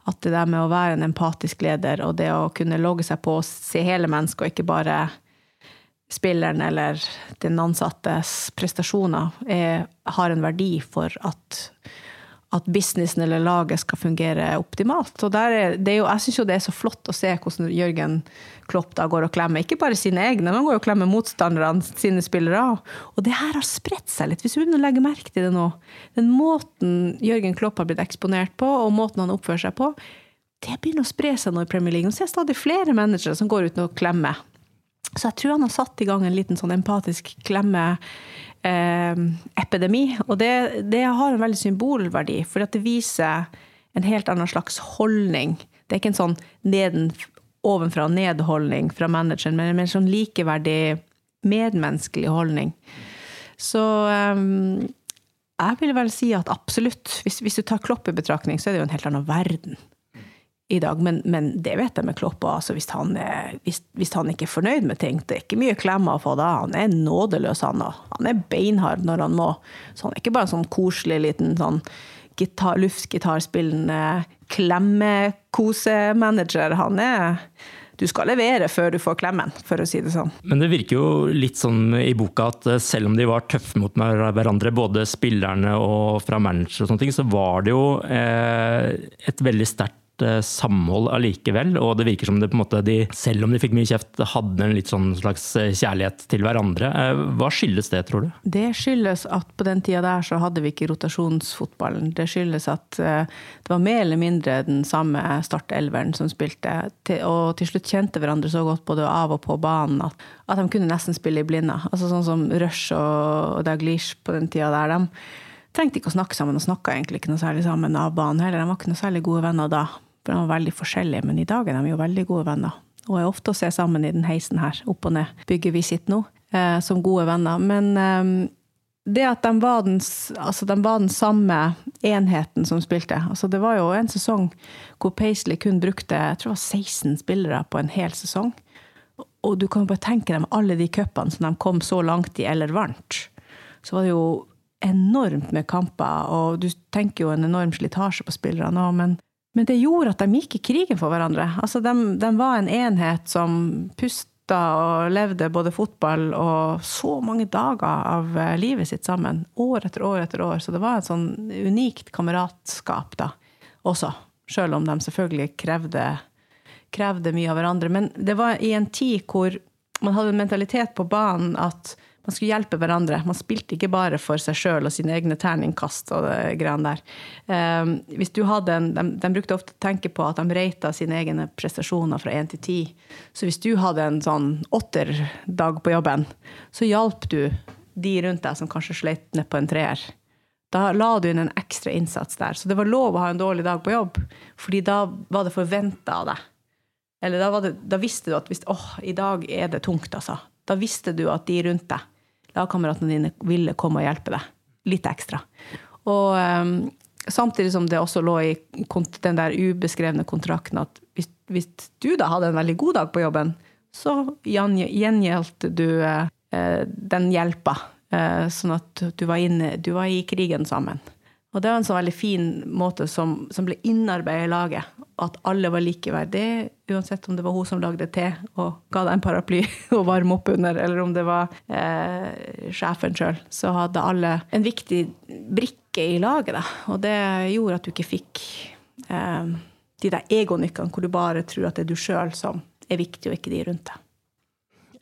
At det der med å være en empatisk leder og det å kunne logge seg på og se hele mennesket og ikke bare spilleren eller den ansattes prestasjoner, er, har en verdi for at, at businessen eller laget skal fungere optimalt. Og er, jo, jeg syns jo det er så flott å se hvordan Jørgen Klopp da går og klemmer ikke bare sine egne, men han går og klemmer motstanderne sine spillere. Og det her har spredt seg litt, hvis du legge merke til det nå. Den måten Jørgen Klopp har blitt eksponert på, og måten han oppfører seg på, det begynner å spre seg nå i Premier League. Nå ser jeg stadig flere managere som går ut og klemmer. Så jeg tror han har satt i gang en liten sånn empatisk klemmeepidemi. Eh, og det, det, har en veldig symbolverdi, for det viser en helt annen slags holdning. Det er ikke en sånn neden, ovenfra ned-holdning fra manageren, men en mer sånn likeverdig, medmenneskelig holdning. Så eh, jeg vil vel si at absolutt. Hvis, hvis, du tar Klopp i betraktning, så er det jo en helt annen verden i dag. Men, men det vet jeg med Klopp altså hvis, han er, hvis, hvis, han ikke er fornøyd med ting. Det er ikke mye klemmer å få da. Han er nådeløs, han òg. Han er beinhard når han må. Så han er ikke bare en sånn koselig liten sånn gitar, luftgitarspillende klemmekosemanager. Han er du skal levere før du får klemmen, for å si det sånn. Men det virker jo litt sånn i boka at eh, selv om de var tøffe mot hverandre, både spillerne og fra manager og sånne ting, så var det jo eh, et veldig sterkt Eh, samhold allikevel. Og det virker som det på en måte de, selv om de fikk mye kjeft, hadde en litt sånn slags eh, kjærlighet til hverandre. Eh, hva skyldes det, tror du? Det skyldes at på den tida der så hadde vi ikke rotasjonsfotballen. Det skyldes at det var mer eller mindre den samme startelveren som spilte. Og til slutt kjente hverandre så godt både av og på banen at, at de kunne nesten spille i blinde. Altså sånn som Rush og Daglish på den tida der. De trengte ikke å snakke sammen, og snakka egentlig ikke noe særlig sammen av banen heller. De var ikke noe særlig gode venner da. For de var veldig forskjellige, men i dag er de jo veldig gode venner. Og er ofte å se sammen i den heisen her, opp og ned, bygget vi sitter nå, eh, som gode venner. Men eh, det at de var, den, altså de var den samme enheten som spilte altså Det var jo en sesong hvor Paisley kun brukte jeg tror det var 16 spillere på en hel sesong. Og du kan jo bare tenke deg alle de cupene som de kom så langt i eller vant. Så var det jo enormt med kamper, og du tenker jo en enorm slitasje på spillerne òg, men men det gjorde at de gikk i krigen for hverandre. Altså, de, de var en enhet som pusta og levde både fotball og så mange dager av eh, livet sitt sammen. År etter år etter år. Så det var et sånn unikt kameratskap da også. Sjøl om de selvfølgelig krevde, krevde mye av hverandre. Men det var i en tid hvor man hadde en mentalitet på banen at man skulle hjelpe hverandre. Man spilte ikke bare for seg sjøl og sine egne terningkast og det greiene der. Um, hvis du hadde en, de, de, brukte ofte å tenke på at de rata sine egne prestasjoner fra én til ti. Så hvis du hadde en sånn åtterdag på jobben, så hjalp du de rundt deg som kanskje sleit ned på en treer. Da la du inn en ekstra innsats der. Så det var lov å ha en dårlig dag på jobb, fordi da var det forventa av deg. Eller da, det, da, visste du at hvis, åh, i dag er det tungt, altså. Da visste du at de rundt deg lagkameratene dine ville komme og hjelpe deg. Litt ekstra. Og um, samtidig som det også lå i den der ubeskrevne kontrakten at hvis, hvis, du da hadde en veldig god dag på jobben, så gjengjeldte du uh, den hjelpa. Uh, sånn at du var, inne, du var i krigen sammen. Og det var en sånn veldig fin måte som, som ble innarbeidet i laget. At alle var likeverdige, uansett om det var hun som lagde te og ga deg en paraply å varme opp under, eller om det var eh, sjefen sjøl. Så hadde alle en viktig brikke i laget, da. Og det gjorde at du ikke fikk eh, de der egonykkene hvor du bare tror at det er du sjøl som er viktig, og ikke de rundt deg.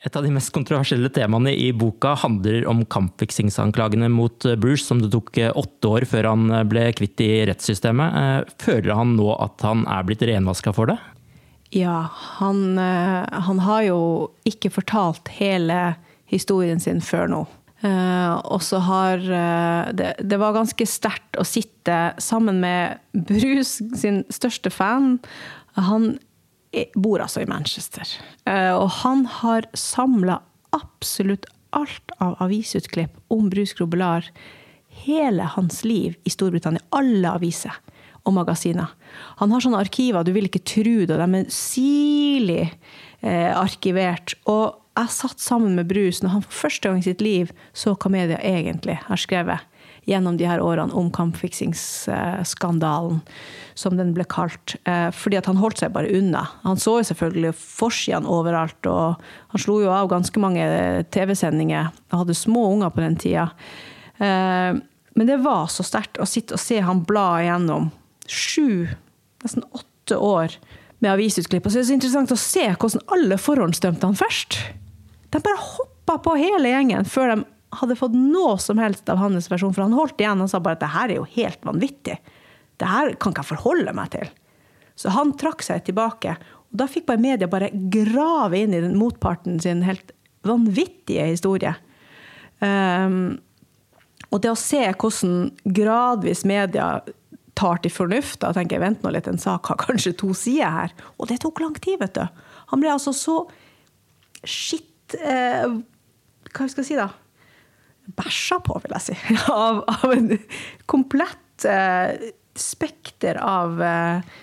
Et av de mest kontroversielle temaene i boka handler om kampfiksingsanklagene mot eh, Bruce, som det tok eh, åtte år før han eh, ble kvitt i rettssystemet. Føler han nå at han er blitt renvaska for det? Ja, han, han, har jo ikke fortalt hele historien sin før nå. Og så har det, det var ganske sterkt å sitte sammen med Bruce, sin største fan. Han bor altså i Manchester. Eh, og han har samla absolutt alt av avisutklipp om Bruce Grobelar hele hans liv i Storbritannia. Alle aviser og magasiner. Han har sånne arkiver, du vil ikke tro det, de er sirlig eh, arkivert. Og jeg satt sammen med Bruce når han for første gang i sitt liv så hva media egentlig har skrevet gjennom de her årene om kampfiksingsskandalen, som den ble kalt. Eh, fordi at han holdt seg bare unna. Han så jo selvfølgelig forsidene overalt, og han slo jo av ganske mange TV-sendinger. Han hadde små unger på den tida. Eh, men det var så sterkt å sitte og se han bla igjennom sju, nesten åtte år med avisutklipp. Og så er det så interessant å se hvordan alle forhåndsdømte han først. De bare hoppa på hele gjengen før de hadde fått noe som helst av hans versjon. For han holdt igjen og sa bare at det her er jo helt vanvittig. Det her kan ikke jeg forholde meg til. Så han trakk seg tilbake. Og da fikk bare media bare grave inn i den motparten sin helt vanvittige historie. Um, og det å se hvordan gradvis media tar til fornuft da tenker jeg, vent nå litt, en sak har kanskje to sider her. Og det tok lang tid, vet du. Han ble altså så skitt eh, Hva skal jeg si, da? Bæsja på, vil jeg si. Av, av en komplett eh, spekter av eh,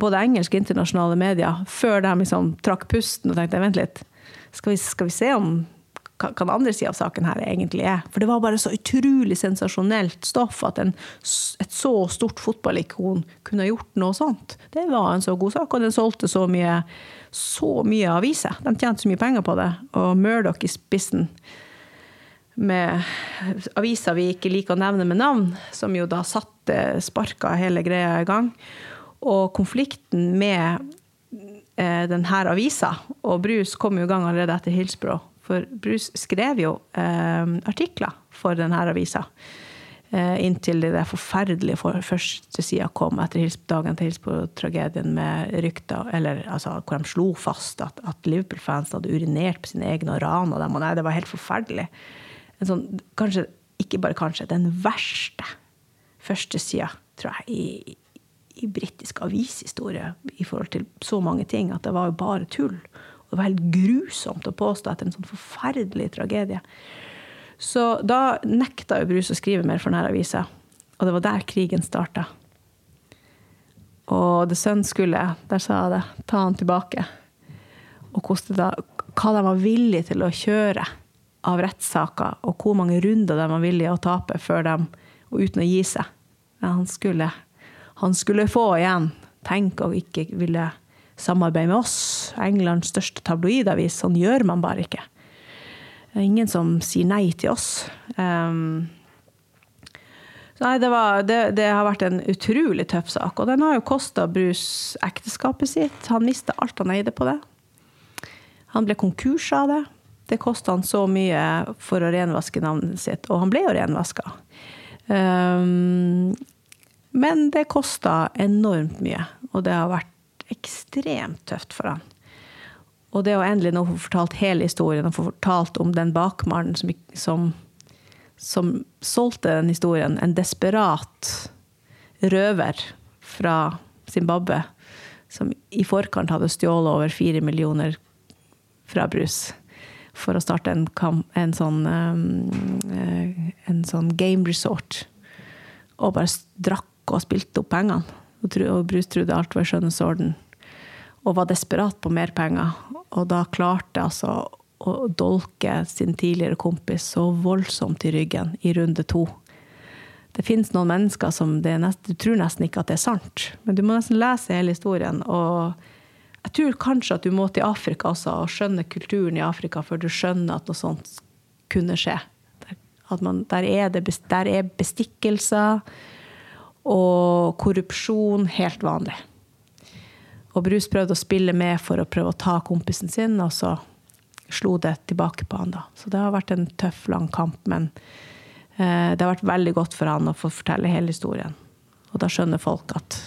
både engelske og internasjonale medier, før de liksom trakk pusten og tenkte vent litt, skal vi, skal vi se om hva den andre sida av saken her egentlig er. For det var bare så utrolig sensasjonelt stoff at en, et så stort fotballikon kunne gjort noe sånt. Det var en så god sak, og den solgte så mye, så mye aviser. De tjente så mye penger på det. Og Murdoch i spissen med aviser vi ikke liker å nevne med navn, som jo da satte sparka hele greia i gang. Og konflikten med eh, denne avisa, og Brus kom jo i gang allerede etter Hillsborough. For Brus skrev jo eh, artikler for denne avisa. Eh, inntil det forferdelige for førstesida kom etter dagen til Hillsborough-tragedien med rykter eller, altså, hvor de slo fast at, at Liverpool-fans hadde urinert på sine egne og rana dem. Og nei, det var helt forferdelig en sånn, kanskje, ikke bare kanskje, den verste førstesida, tror jeg, i, i britisk avishistorie i forhold til så mange ting. At det var jo bare tull. Og det var helt grusomt å påstå etter en sånn forferdelig tragedie. Så da nekta jo Brus å skrive mer for denne avisa. Og det var der krigen starta. Og The Sun skulle, der sa jeg det, ta han tilbake. Og da, hva de var villige til å kjøre av rettssaker, og hvor mange runder de var villige å tape før de, og uten å gi seg. Ja, han, skulle, han skulle få igjen. Tenk å ikke ville samarbeide med oss, Englands største tabloidavis. Sånn gjør man bare ikke. Det er ingen som sier nei til oss. Um, nei, det, var, det, det, har vært en utrolig tøff sak. Og den har jo kosta Brus ekteskapet sitt. Han mista alt han eide på det. Han ble konkurs av det. Det kosta han så mye for å renvaske navnet sitt, og han ble jo renvaska. Um, men det kosta enormt mye, og det har vært ekstremt tøft for han. Og det å endelig nå få fortalt hele historien, og få fortalt om den bakmannen som, som, som solgte den historien, en desperat røver fra Zimbabwe, som i forkant hadde stjålet over fire millioner fra brus for å starte en, en, sånn, um, en sånn game resort. Og bare drakk og spilte opp pengene. Og, og Bruce trodde alt var i skjønneste orden. Og var desperat på mer penger. Og da klarte altså å dolke sin tidligere kompis så voldsomt i ryggen i runde to. Det fins noen mennesker som nest, du tror nesten ikke at det er sant. Men du må nesten lese hele historien. og jeg tror kanskje at du må til Afrika også og skjønne kulturen i Afrika før du skjønner at noe sånt kunne skje. Man, der, er det, der er bestikkelser og korrupsjon helt vanlig. Og Brus prøvde å spille med for å prøve å ta kompisen sin, og så slo det tilbake på han da. Så det har vært en tøff, lang kamp, men eh, det har vært veldig godt for han å få fortelle hele historien. Og da skjønner folk at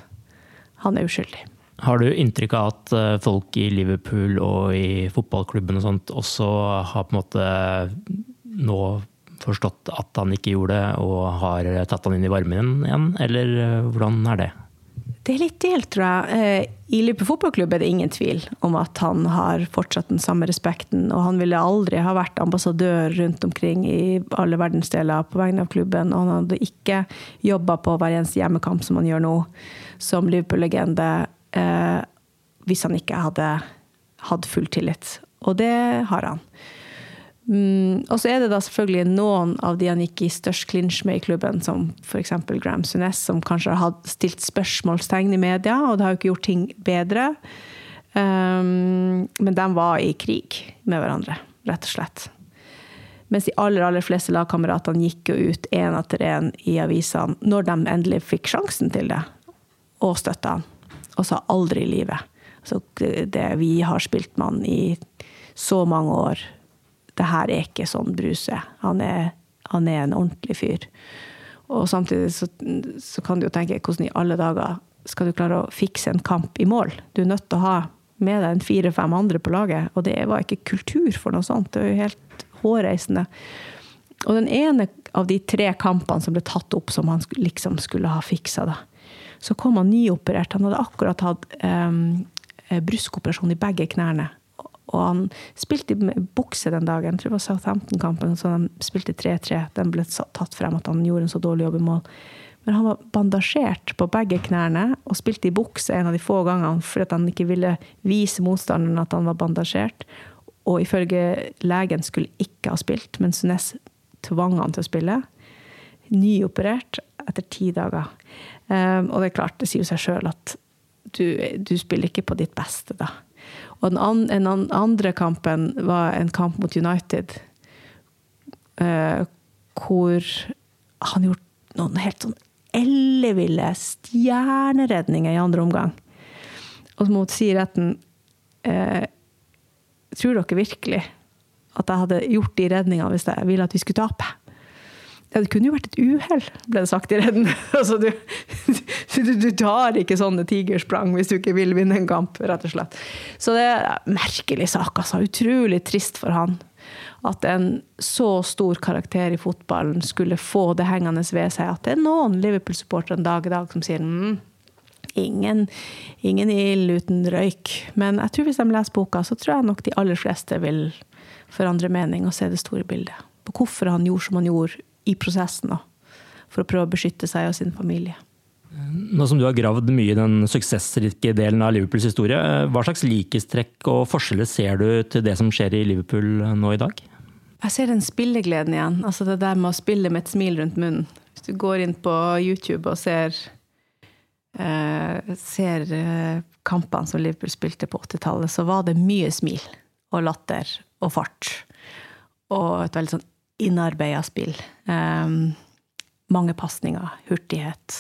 han er uskyldig. Har du inntrykk av at eh, folk i Liverpool og i fotballklubben og sånt også har på en måte nå forstått at han ikke gjorde det, og har tatt han inn i varmen igjen, eller eh, hvordan er det? Det er litt delt, tror jeg. Eh, I Liverpool fotballklubb er det ingen tvil om at han har fortsatt den samme respekten. Og han ville aldri ha vært ambassadør rundt omkring i alle verdensdeler på vegne av klubben. Og han hadde ikke jobba på hver eneste hjemmekamp som han gjør nå, som Liverpool-legende, eh, hvis han ikke hadde hatt full tillit. Og det har han. Mm, og så er det da selvfølgelig noen av de han gikk i størst clinch med i klubben, som f.eks. Graham Sunes, som kanskje har stilt spørsmålstegn i media, og det har jo ikke gjort ting bedre. Um, men de var i krig med hverandre, rett og slett. Mens de aller, aller fleste lagkameratene gikk jo ut én etter én i avisene når de endelig fikk sjansen til det, og støtta han. Og sa aldri i livet. Så det, vi har spilt han i så mange år det her er ikke sånn Bruse. Han er, han er en ordentlig fyr. Og samtidig så, så, kan du jo tenke hvordan i alle dager skal du klare å fikse en kamp i mål? Du er nødt til å ha med deg en fire-fem andre på laget, og det var ikke kultur for noe sånt. Det var jo helt hårreisende. Og den ene av de tre kampene som ble tatt opp som han liksom skulle ha fiksa, da, så kom han nyoperert. Han hadde akkurat hatt um, bruskoperasjon i begge knærne. Og han spilte i bukse den dagen. Jeg tror det var Southampton-kampen. Så de spilte 3-3. Den ble tatt frem at han gjorde en så dårlig jobb i mål. Men han var bandasjert på begge knærne og spilte i bukse en av de få gangene fordi han ikke ville vise motstanderen at han var bandasjert. Og ifølge legen skulle ikke ha spilt, men Sunes tvang han til å spille. Nyoperert etter ti dager. Um, og det er klart, det sier jo seg sjøl at du, du spiller ikke på ditt beste da. Og den an, en andre kampen var en kamp mot United, uh, hvor han gjorde noen helt sånn elleville stjerneredninger i andre omgang. Og så måtte si retten uh, Tror dere virkelig at jeg hadde gjort de redningene hvis jeg ville at vi skulle tape? Ja, det kunne jo vært et uhell, ble det sagt i redden. Altså, du, du, du, tar ikke sånne tigersprang hvis du ikke vil vinne en kamp, rett og slett. Så det er en merkelig sak, altså. Utrolig trist for han. At en så stor karakter i fotballen skulle få det hengende ved seg. At det er noen Liverpool-supportere en dag i dag som sier mm, ingen, ingen ild uten røyk. Men jeg tror hvis de leser boka, så tror jeg nok de aller fleste vil forandre mening og se det store bildet. På hvorfor han gjorde som han gjorde i prosessen, da, for å prøve å beskytte seg og sin familie. Nå som du har gravd mye i den suksessrike delen av Liverpools historie, hva slags likhetstrekk og forskjeller ser du til det som skjer i Liverpool nå i dag? Jeg ser den spillegleden igjen. Altså det der med å spille med et smil rundt munnen. Hvis du går inn på YouTube og ser, eh, ser eh, kampene som Liverpool spilte på 80-tallet, så var det mye smil og latter og fart. Og et veldig sånn innarbeida spill. Um, mange pasninger, hurtighet,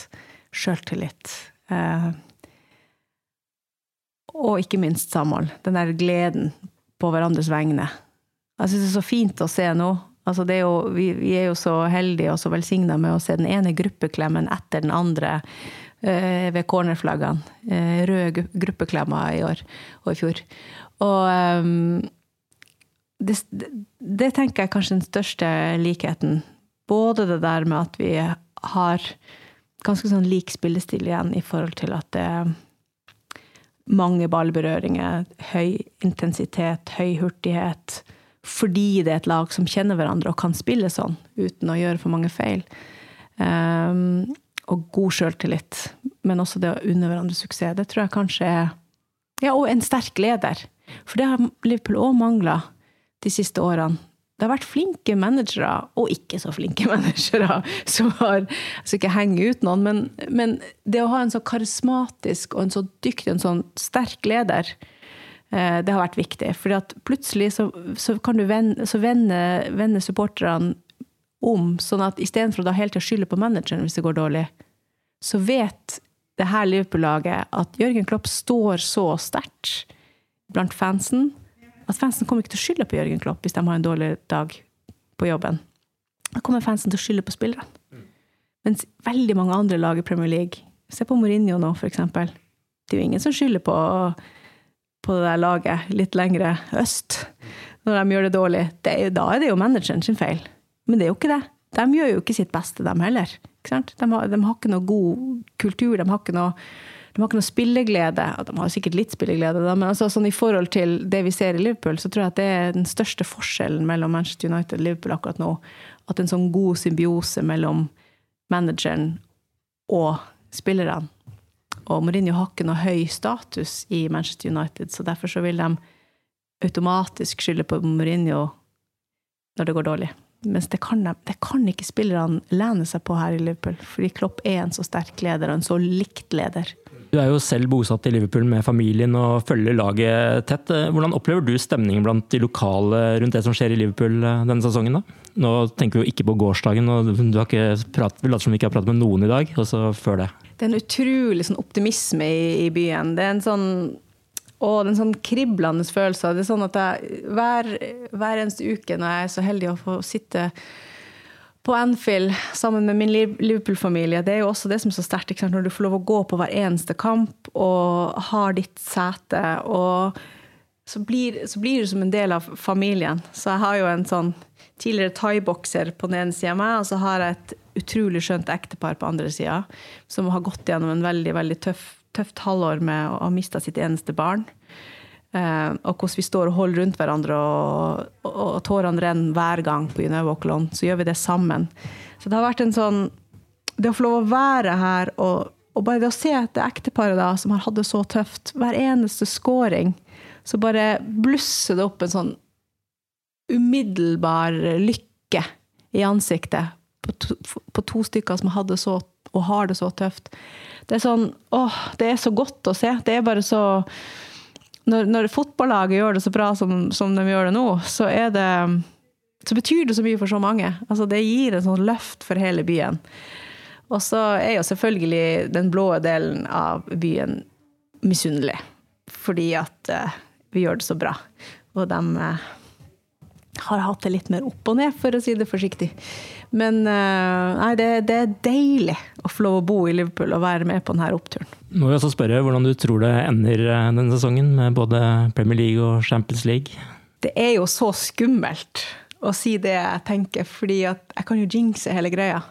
sjøltillit. Uh, og ikke minst samhold. Den der gleden på hverandres vegne. Jeg syns det er så fint å se nå. Altså er jo, vi, vi, er jo så heldige og så velsigna med å se den ene gruppeklemmen etter den andre uh, ved cornerflaggene. Uh, røde gruppeklemmer i år og i fjor. Og um, det, det, tenker jeg er kanskje den største likheten. Både det der med at vi har ganske sånn lik spillestil igjen i forhold til at det er mange ballberøringer, høy intensitet, høy hurtighet. Fordi det er et lag som kjenner hverandre og kan spille sånn uten å gjøre for mange feil. Um, og god sjøltillit, men også det å unne hverandre suksess. Det tror jeg kanskje er Ja, og en sterk leder. For det har Liverpool òg mangla de siste årene. Det har vært flinke managere, og ikke så flinke managere, som har skal ikke henge ut noen, men, men, det å ha en så karismatisk og en så dyktig en sånn sterk leder, eh, det har vært viktig. For plutselig så, så, kan du vende, så vende, vende supporterne om, sånn at istedenfor å da helt skylde på manageren hvis det går dårlig, så vet det her Liverpool-laget at Jørgen Klopp står så sterkt blant fansen at fansen kommer ikke til å skylde på Jørgen Klopp hvis de har en dårlig dag på jobben. Da kommer fansen til å skylde på spillerne. Mens veldig mange andre lag i Premier League Se på Mourinho nå, for eksempel. Det er jo ingen som skylder på, på det der laget litt lengre øst når de gjør det dårlig. Det er da er det jo manageren sin feil. Men det er jo ikke det. De gjør jo ikke sitt beste, dem heller. De har, de, har, ikke noe god kultur. De har ikke noe de har ikke noe spilleglede. De har sikkert litt spilleglede, da, men altså, sånn i forhold til det vi ser i Liverpool, så tror jeg at det er den største forskjellen mellom Manchester United og Liverpool akkurat nå. At en sånn god symbiose mellom manageren og spillerne. Og Mourinho har ikke noe høy status i Manchester United, så derfor så vil de automatisk skylde på Mourinho når det går dårlig. Mens det kan, de, det kan ikke spillerne lene seg på her i Liverpool, fordi Klopp er en så sterk leder og en så likt leder. Du er jo selv bosatt i Liverpool med familien og følger laget tett. Hvordan opplever du stemningen blant de lokale rundt det som skjer i Liverpool eh, denne sesongen? da? Nå tenker vi jo ikke på gårsdagen, og du har ikke prat, vi later som vi ikke har pratet med noen i dag. og så før det. Det er en utrolig sånn optimisme i, i, byen. Det er en sånn og det er en sånn kriblende følelse. Det er sånn at jeg, hver, hver eneste uke når jeg er så heldig å få sitte på Anfield sammen med min Liverpool-familie. Det er jo også det som er så sterkt, når du får lov å gå på hver eneste kamp og har ditt sete. Og så blir, så blir du som en del av familien. Så jeg har jo en sånn tidligere thaibokser på den ene sida av meg, og så har jeg et utrolig skjønt ektepar på andre sida, som har gått gjennom en veldig, veldig tøff, tøft halvår med å ha mista sitt eneste barn. Uh, og hvordan vi står og holder rundt hverandre, og, og, og tårene renner hver gang på Unøvåklon. Så gjør vi det sammen. Så det har vært en sånn Det å få lov å være her, og, og bare det å se det ekteparet da, som har hatt det så tøft, hver eneste scoring, så bare blusser det opp en sånn umiddelbar lykke i ansiktet på to, på to stykker som hadde så, og har det så tøft. Det er sånn Åh, det er så godt å se. Det er bare så når, når fotballaget gjør det så bra som, som, de gjør det nå, så det så betyr det så mye for så mange. Altså, det gir en sånn løft for hele byen. Og så er jo selvfølgelig den blå delen av byen misunnelig. Fordi at uh, vi gjør det så bra. Og de uh, har hatt det litt mer opp og ned, for å si det forsiktig. Men uh, nei, det, det, er deilig å få lov å bo i Liverpool og være med på denne oppturen. Må vi også spørre hvordan du tror det ender eh, denne sesongen, med både Premier League og Champions League? Det er jo så skummelt å si det jeg tenker, fordi jeg kan jo jinxe hele greia.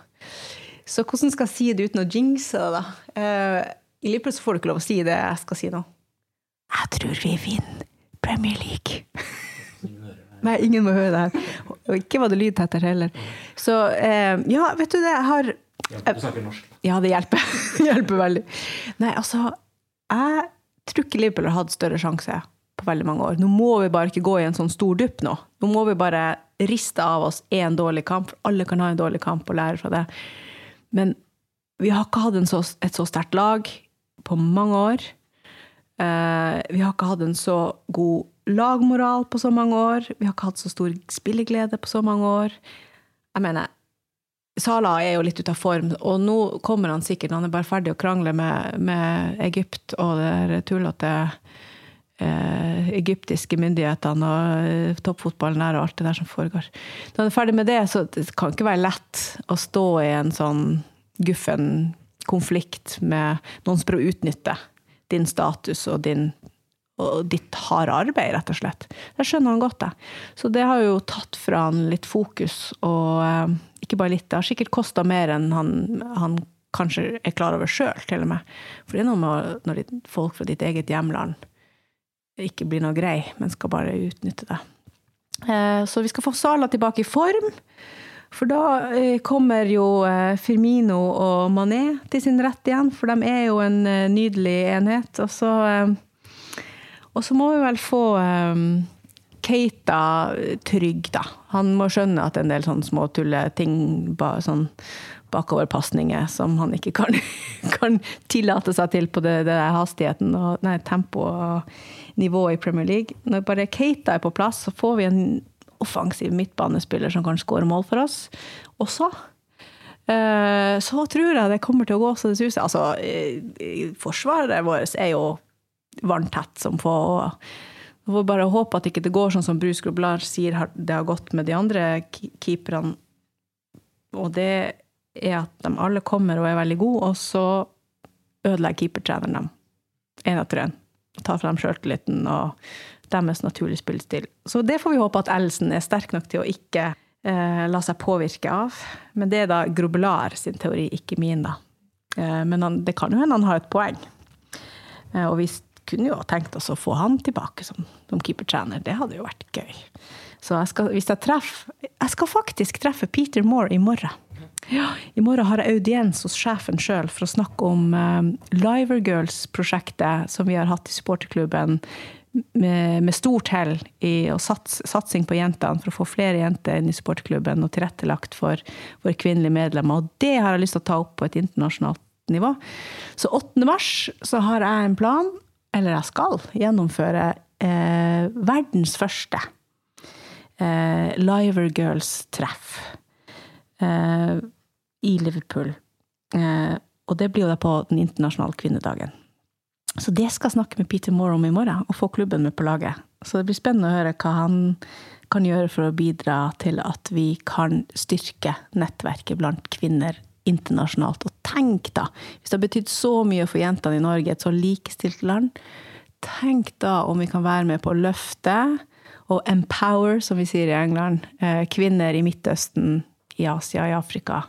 Så hvordan skal jeg si det uten å jinxe det, da? Uh, I Liverpool så får du ikke lov å si det jeg skal si nå. Jeg tror vi vinner Premier League. Nei, ingen må høre det her. Og ikke var det lydtett her heller. Så eh, ja, vet du det, jeg har ja, Du snakker norsk. Ja, det hjelper. hjelper veldig. Nei, altså Jeg tror ikke Liverpool har hatt større sjanse på veldig mange år. Nå må vi bare ikke gå i en sånn stor dupp nå. Nå må vi bare riste av oss én dårlig kamp. Alle kan ha en dårlig kamp og lære fra det. Men vi har ikke hatt så, et så sterkt lag på mange år. Uh, vi har ikke hatt en så god lagmoral på så mange år. Vi har ikke hatt så stor spilleglede på så mange år. Jeg mener, Salah er jo litt ute av form, og nå kommer han sikkert. Han er bare ferdig å krangle med, med Egypt og det tullete eh, egyptiske myndighetene og eh, toppfotballen der og alt det der som foregår. Når han er ferdig med det, så det kan ikke være lett å stå i en sånn guffen konflikt med noen som prøver å utnytte din status og din og ditt harde arbeid, rett og slett. Det skjønner han godt, det. Så det har jo tatt fra han litt fokus, og eh, ikke bare litt. Det har sikkert kosta mer enn han, han, kanskje er klar over sjøl, til og med. For det er noe med når folk fra ditt eget hjemland ikke blir noe grei, men skal bare utnytte det. Eh, så vi skal få Sala tilbake i form. For da eh, kommer jo Firmino og Mané til sin rett igjen, for de er jo en nydelig enhet. Og så og så må vi vel få um, Keita trygg, da. Han må skjønne at en del sånne små tulleting, ba, sånn bakoverpasninger, som han ikke kan, kan, tillate seg til på det, det hastigheten og nei, tempo og nivå i Premier League. Når bare Keita er på plass, så får vi en offensiv midtbanespiller som kan skåre mål for oss. Og så uh, så tror jeg det kommer til å gå så det suser. Altså, forsvaret vårt er jo vanntett som få. Vi får bare håpe at ikke det går sånn som Bruce Groblar sier det har gått med de andre keeperne. Og det er at de alle kommer og er veldig gode, og så ødelegger keepertreneren dem én etter én. Tar frem sjøltilliten og deres naturlige spillestil. Så det får vi håpe at Elsen er sterk nok til å ikke eh, la seg påvirke av. Men det er da Groblar sin teori, ikke min, da. Eh, men han, det kan jo hende han har et poeng. Eh, og vi kunne jo tenkt oss å få han tilbake som, som keepertrener. Det hadde jo vært gøy. Så jeg skal, hvis jeg treffer Jeg skal faktisk treffe Peter Moore i morgen. Ja, I morgen har jeg audiens hos sjefen sjøl for å snakke om um, Liver Girls-prosjektet som vi har hatt i supporterklubben. Med, med stort hell i å sats, satsing på jentene for å få flere jenter inn i supporterklubben og tilrettelagt for våre kvinnelige medlemmer. Og det har jeg lyst til å ta opp på et internasjonalt nivå. Så 8. mars har jeg en plan, eller jeg skal gjennomføre eh, verdens første eh, Liver Girls-treff eh, i Liverpool. Eh, og det blir jo da på den internasjonale kvinnedagen. Så det skal jeg snakke med Peter Moore om i morgen, og få klubben med på laget. Så det blir spennende å høre hva han kan gjøre for å bidra til at vi kan styrke nettverket blant kvinner internasjonalt. Og tenk, da, hvis det har betydd så mye for jentene i Norge, et så likestilt land, tenk da om vi kan være med på å løfte og empower, som vi sier i England, eh, kvinner i Midtøsten, i Asia, i Afrika,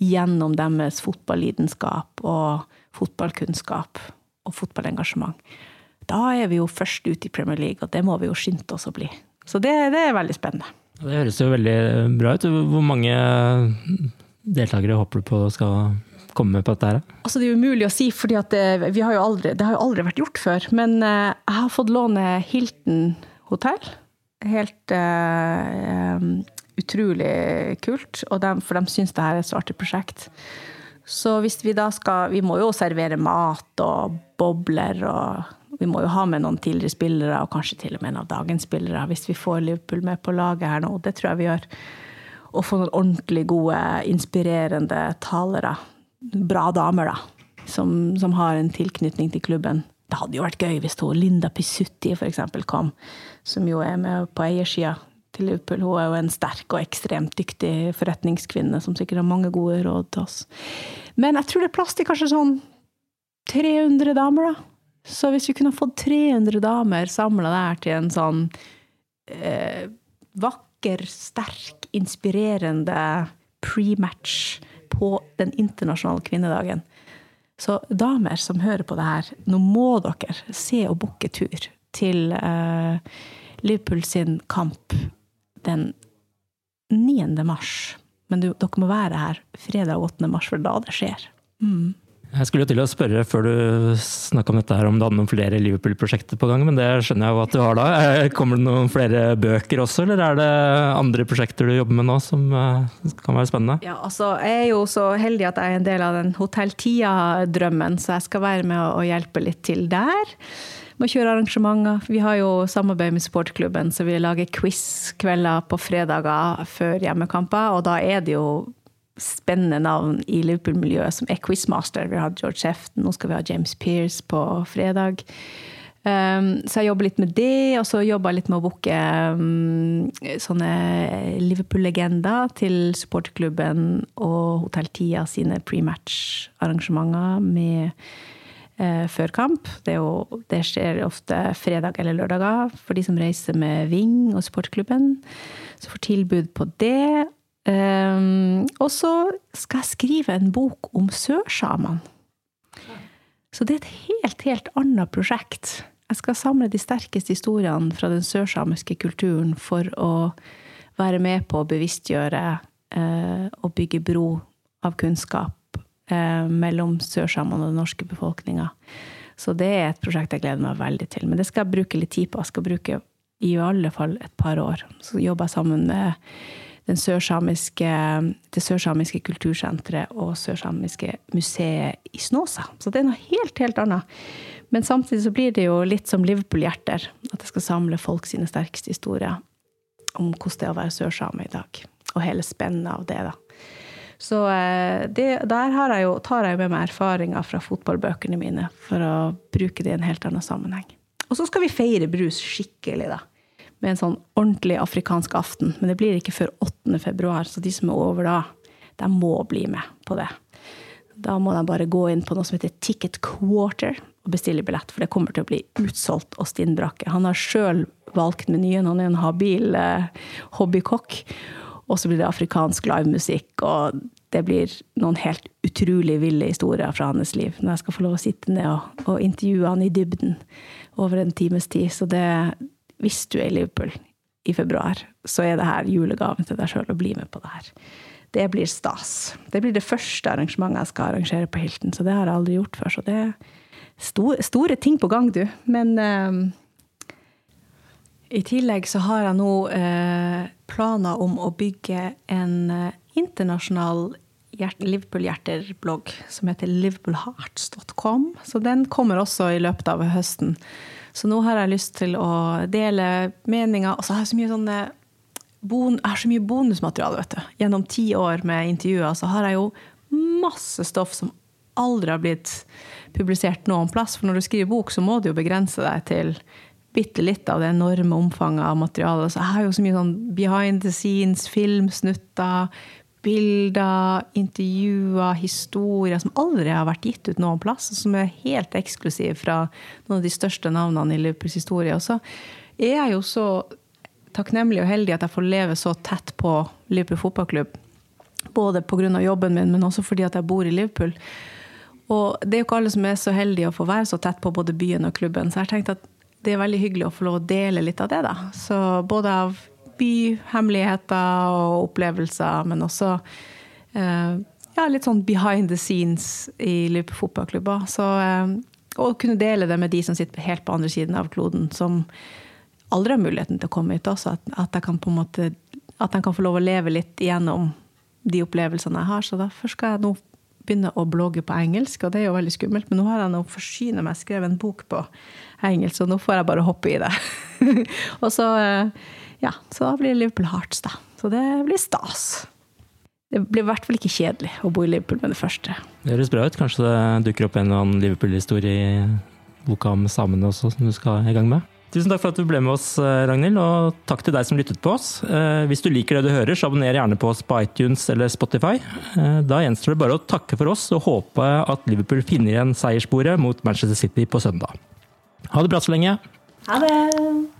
gjennom deres fotballidenskap og fotballkunnskap og fotballengasjement. Da er vi jo først ut i Premier League, og det må vi jo skynde oss å bli. Så det, det er veldig spennende. Det høres jo veldig bra ut. Hvor mange deltakere håper du på skal komme med på dette? her? Altså, det er umulig å si, for det, det har jo aldri vært gjort før. Men uh, jeg har fått låne Hilton hotell. Helt uh, utrolig kult, de, for de syns det her er et så artig prosjekt. Så hvis vi da skal Vi må jo servere mat og bobler og vi må jo ha med noen tidligere spillere, og kanskje til og med en av dagens spillere, hvis vi får Liverpool med på laget her nå. Det tror jeg vi gjør. Og få noen ordentlig gode, inspirerende talere. Bra damer, da. Som, som har en tilknytning til klubben. Det hadde jo vært gøy hvis hun Linda Pisutti f.eks. kom, som jo er med på eiersida til Liverpool. Hun er jo en sterk og ekstremt dyktig forretningskvinne som sikkert har mange gode råd til oss. Men jeg tror det er plass til kanskje sånn 300 damer, da. Så hvis vi kunne fått 300 damer samla der til en sånn eh, vakker, sterk, inspirerende pre-match på den internasjonale kvinnedagen Så damer som hører på det her, nå må dere se og booke tur til uh, Liverpool sin kamp den 9. mars. Men du, dere må være her fredag 8. mars, for da det skjer. Mm. Jeg skulle til å spørre før du snakka om dette her, om du hadde noen flere Liverpool-prosjekter på gang, men det skjønner jeg jo at du har da. Eh, kommer det noen flere bøker også, eller er det andre prosjekter du jobber med nå som eh, kan være spennende? Ja, altså jeg er jo så heldig at jeg er en del av den Hotell Tia-drømmen, så jeg skal være med å hjelpe litt til der med å kjøre arrangementer. Vi har jo samarbeid med sportklubben, så vi lager quiz-kvelder på fredager før hjemmekamper. Og da er det jo spennende navn i Liverpool-miljøet som er quizmaster. Vi har George Hefton, nå skal vi ha James Pearce på fredag. Um, så jeg jobber litt med det, og så jobber jeg litt med å booke um, sånne Liverpool-legender til supporterklubben og Hotell Tia sine prematch-arrangementer med uh, førkamp. Det, jo, det, skjer ofte fredag eller lørdager for de som reiser med Ving og supporterklubben. Så får tilbud på det. Um, og så skal jeg skrive en bok om sørsamene. Så det er et helt, helt annet prosjekt. Jeg skal samle de sterkeste historiene fra den sørsamiske kulturen for å være med på å bevisstgjøre eh, og bygge bro av kunnskap eh, mellom sørsamene og den norske befolkninga. Så det er et prosjekt jeg gleder meg veldig til. Men det skal jeg bruke litt tid på. Jeg skal bruke i alle fall et par år. Så jobber jeg sammen med sørsamiske, det sørsamiske kultursenteret og sørsamiske museet i Snåsa. Så det er noe helt, helt annet. Men samtidig så blir det jo litt som Liverpool-hjerter. At jeg skal samle folk sine sterkeste historier om hvordan det er å være sørsame i dag. Og hele spennet av det, da. Så eh, det, der jeg jo, tar jeg med meg erfaringer fra fotballbøkene mine for å bruke det i en helt annen sammenheng. Og så skal vi feire brus skikkelig, da. Med en sånn ordentlig afrikansk aften. Men det blir ikke før 8. februar, så de som er over da, de må bli med på det. Da må de bare gå inn på noe som heter Ticket Quarter og bestille billett, for det kommer til å bli utsolgt og stinnbrakke. Han har sjøl valgt menyen, han er en habil eh, hobbykokk. Og så blir det afrikansk livemusikk, og det blir noen helt utrolig ville historier fra hans liv. Når jeg skal få lov å sitte ned og, og intervjue han i dybden over en times tid. Så det, hvis du er i Liverpool i februar, så er det her julegaven til deg sjøl å bli med på det her. Det blir stas. Det blir det første arrangementet jeg skal arrangere på Hilton, så det har jeg aldri gjort før. Så det er store, store ting på gang, du. Men eh, i tillegg så har jeg nå eh, planer om å bygge en eh, internasjonal Liverpool-hjerter-blogg som heter liverpoolhearts.com. Så den kommer også i løpet av høsten. Så nå har jeg lyst til å dele meninger. Og så har jeg så mye sånne jeg har så mye bonusmateriale, vet du. Gjennom ti år med intervjuer så har jeg jo masse stoff som aldri har blitt publisert noen plass. For når du skriver bok, så må du jo begrense deg til bitte litt av det enorme omfanget av materialet. Så jeg har jo så mye sånn behind the scenes, filmsnutter, bilder, intervjuer, historier som aldri har vært gitt ut noen plass, som er helt eksklusiv fra noen av de største navnene i Liverpools historie. Og så er jeg jo så takknemlig og heldig at jeg får leve så tett på Liverpool fotballklubb. Både pga. jobben min, men også fordi at jeg bor i Liverpool. Og det er jo ikke alle som er så heldige å få være så tett på både byen og klubben. Så jeg har tenkt at det er veldig hyggelig å få lov å dele litt av det, da. Så både av byhemmeligheter og opplevelser, men også eh, ja, litt sånn behind the scenes i Liverpool fotballklubber. Så eh, å kunne dele det med de som sitter helt på andre siden av kloden, som aldri har muligheten til å komme hit også. At, at, jeg kan på en måte, at jeg kan få lov å leve litt igjennom de opplevelsene jeg har. Så derfor skal jeg nå begynne å blogge på engelsk, og det er jo veldig skummelt. Men nå har jeg nå forsyne meg skrevet en bok på engelsk, så nå får jeg bare hoppe i det. og så eh, ja, så da blir det Liverpool Hearts, da. Så det blir stas. Det blir i hvert fall ikke kjedelig å bo i Liverpool med det første. Det høres bra ut. Kanskje det dukker opp en eller annen Liverpool-historie i boka om samene også, som du skal i gang med? Tusen takk for at du ble med oss, eh, Ragnhild, og takk til deg som lyttet på oss. Eh, hvis du liker det du hører, så abonner gjerne på oss på iTunes eller Spotify. Eh, da gjenstår det bare å takke for oss og håpe at Liverpool finner igjen seierssporet mot Manchester City på søndag. Ha det bra så lenge. Ha det!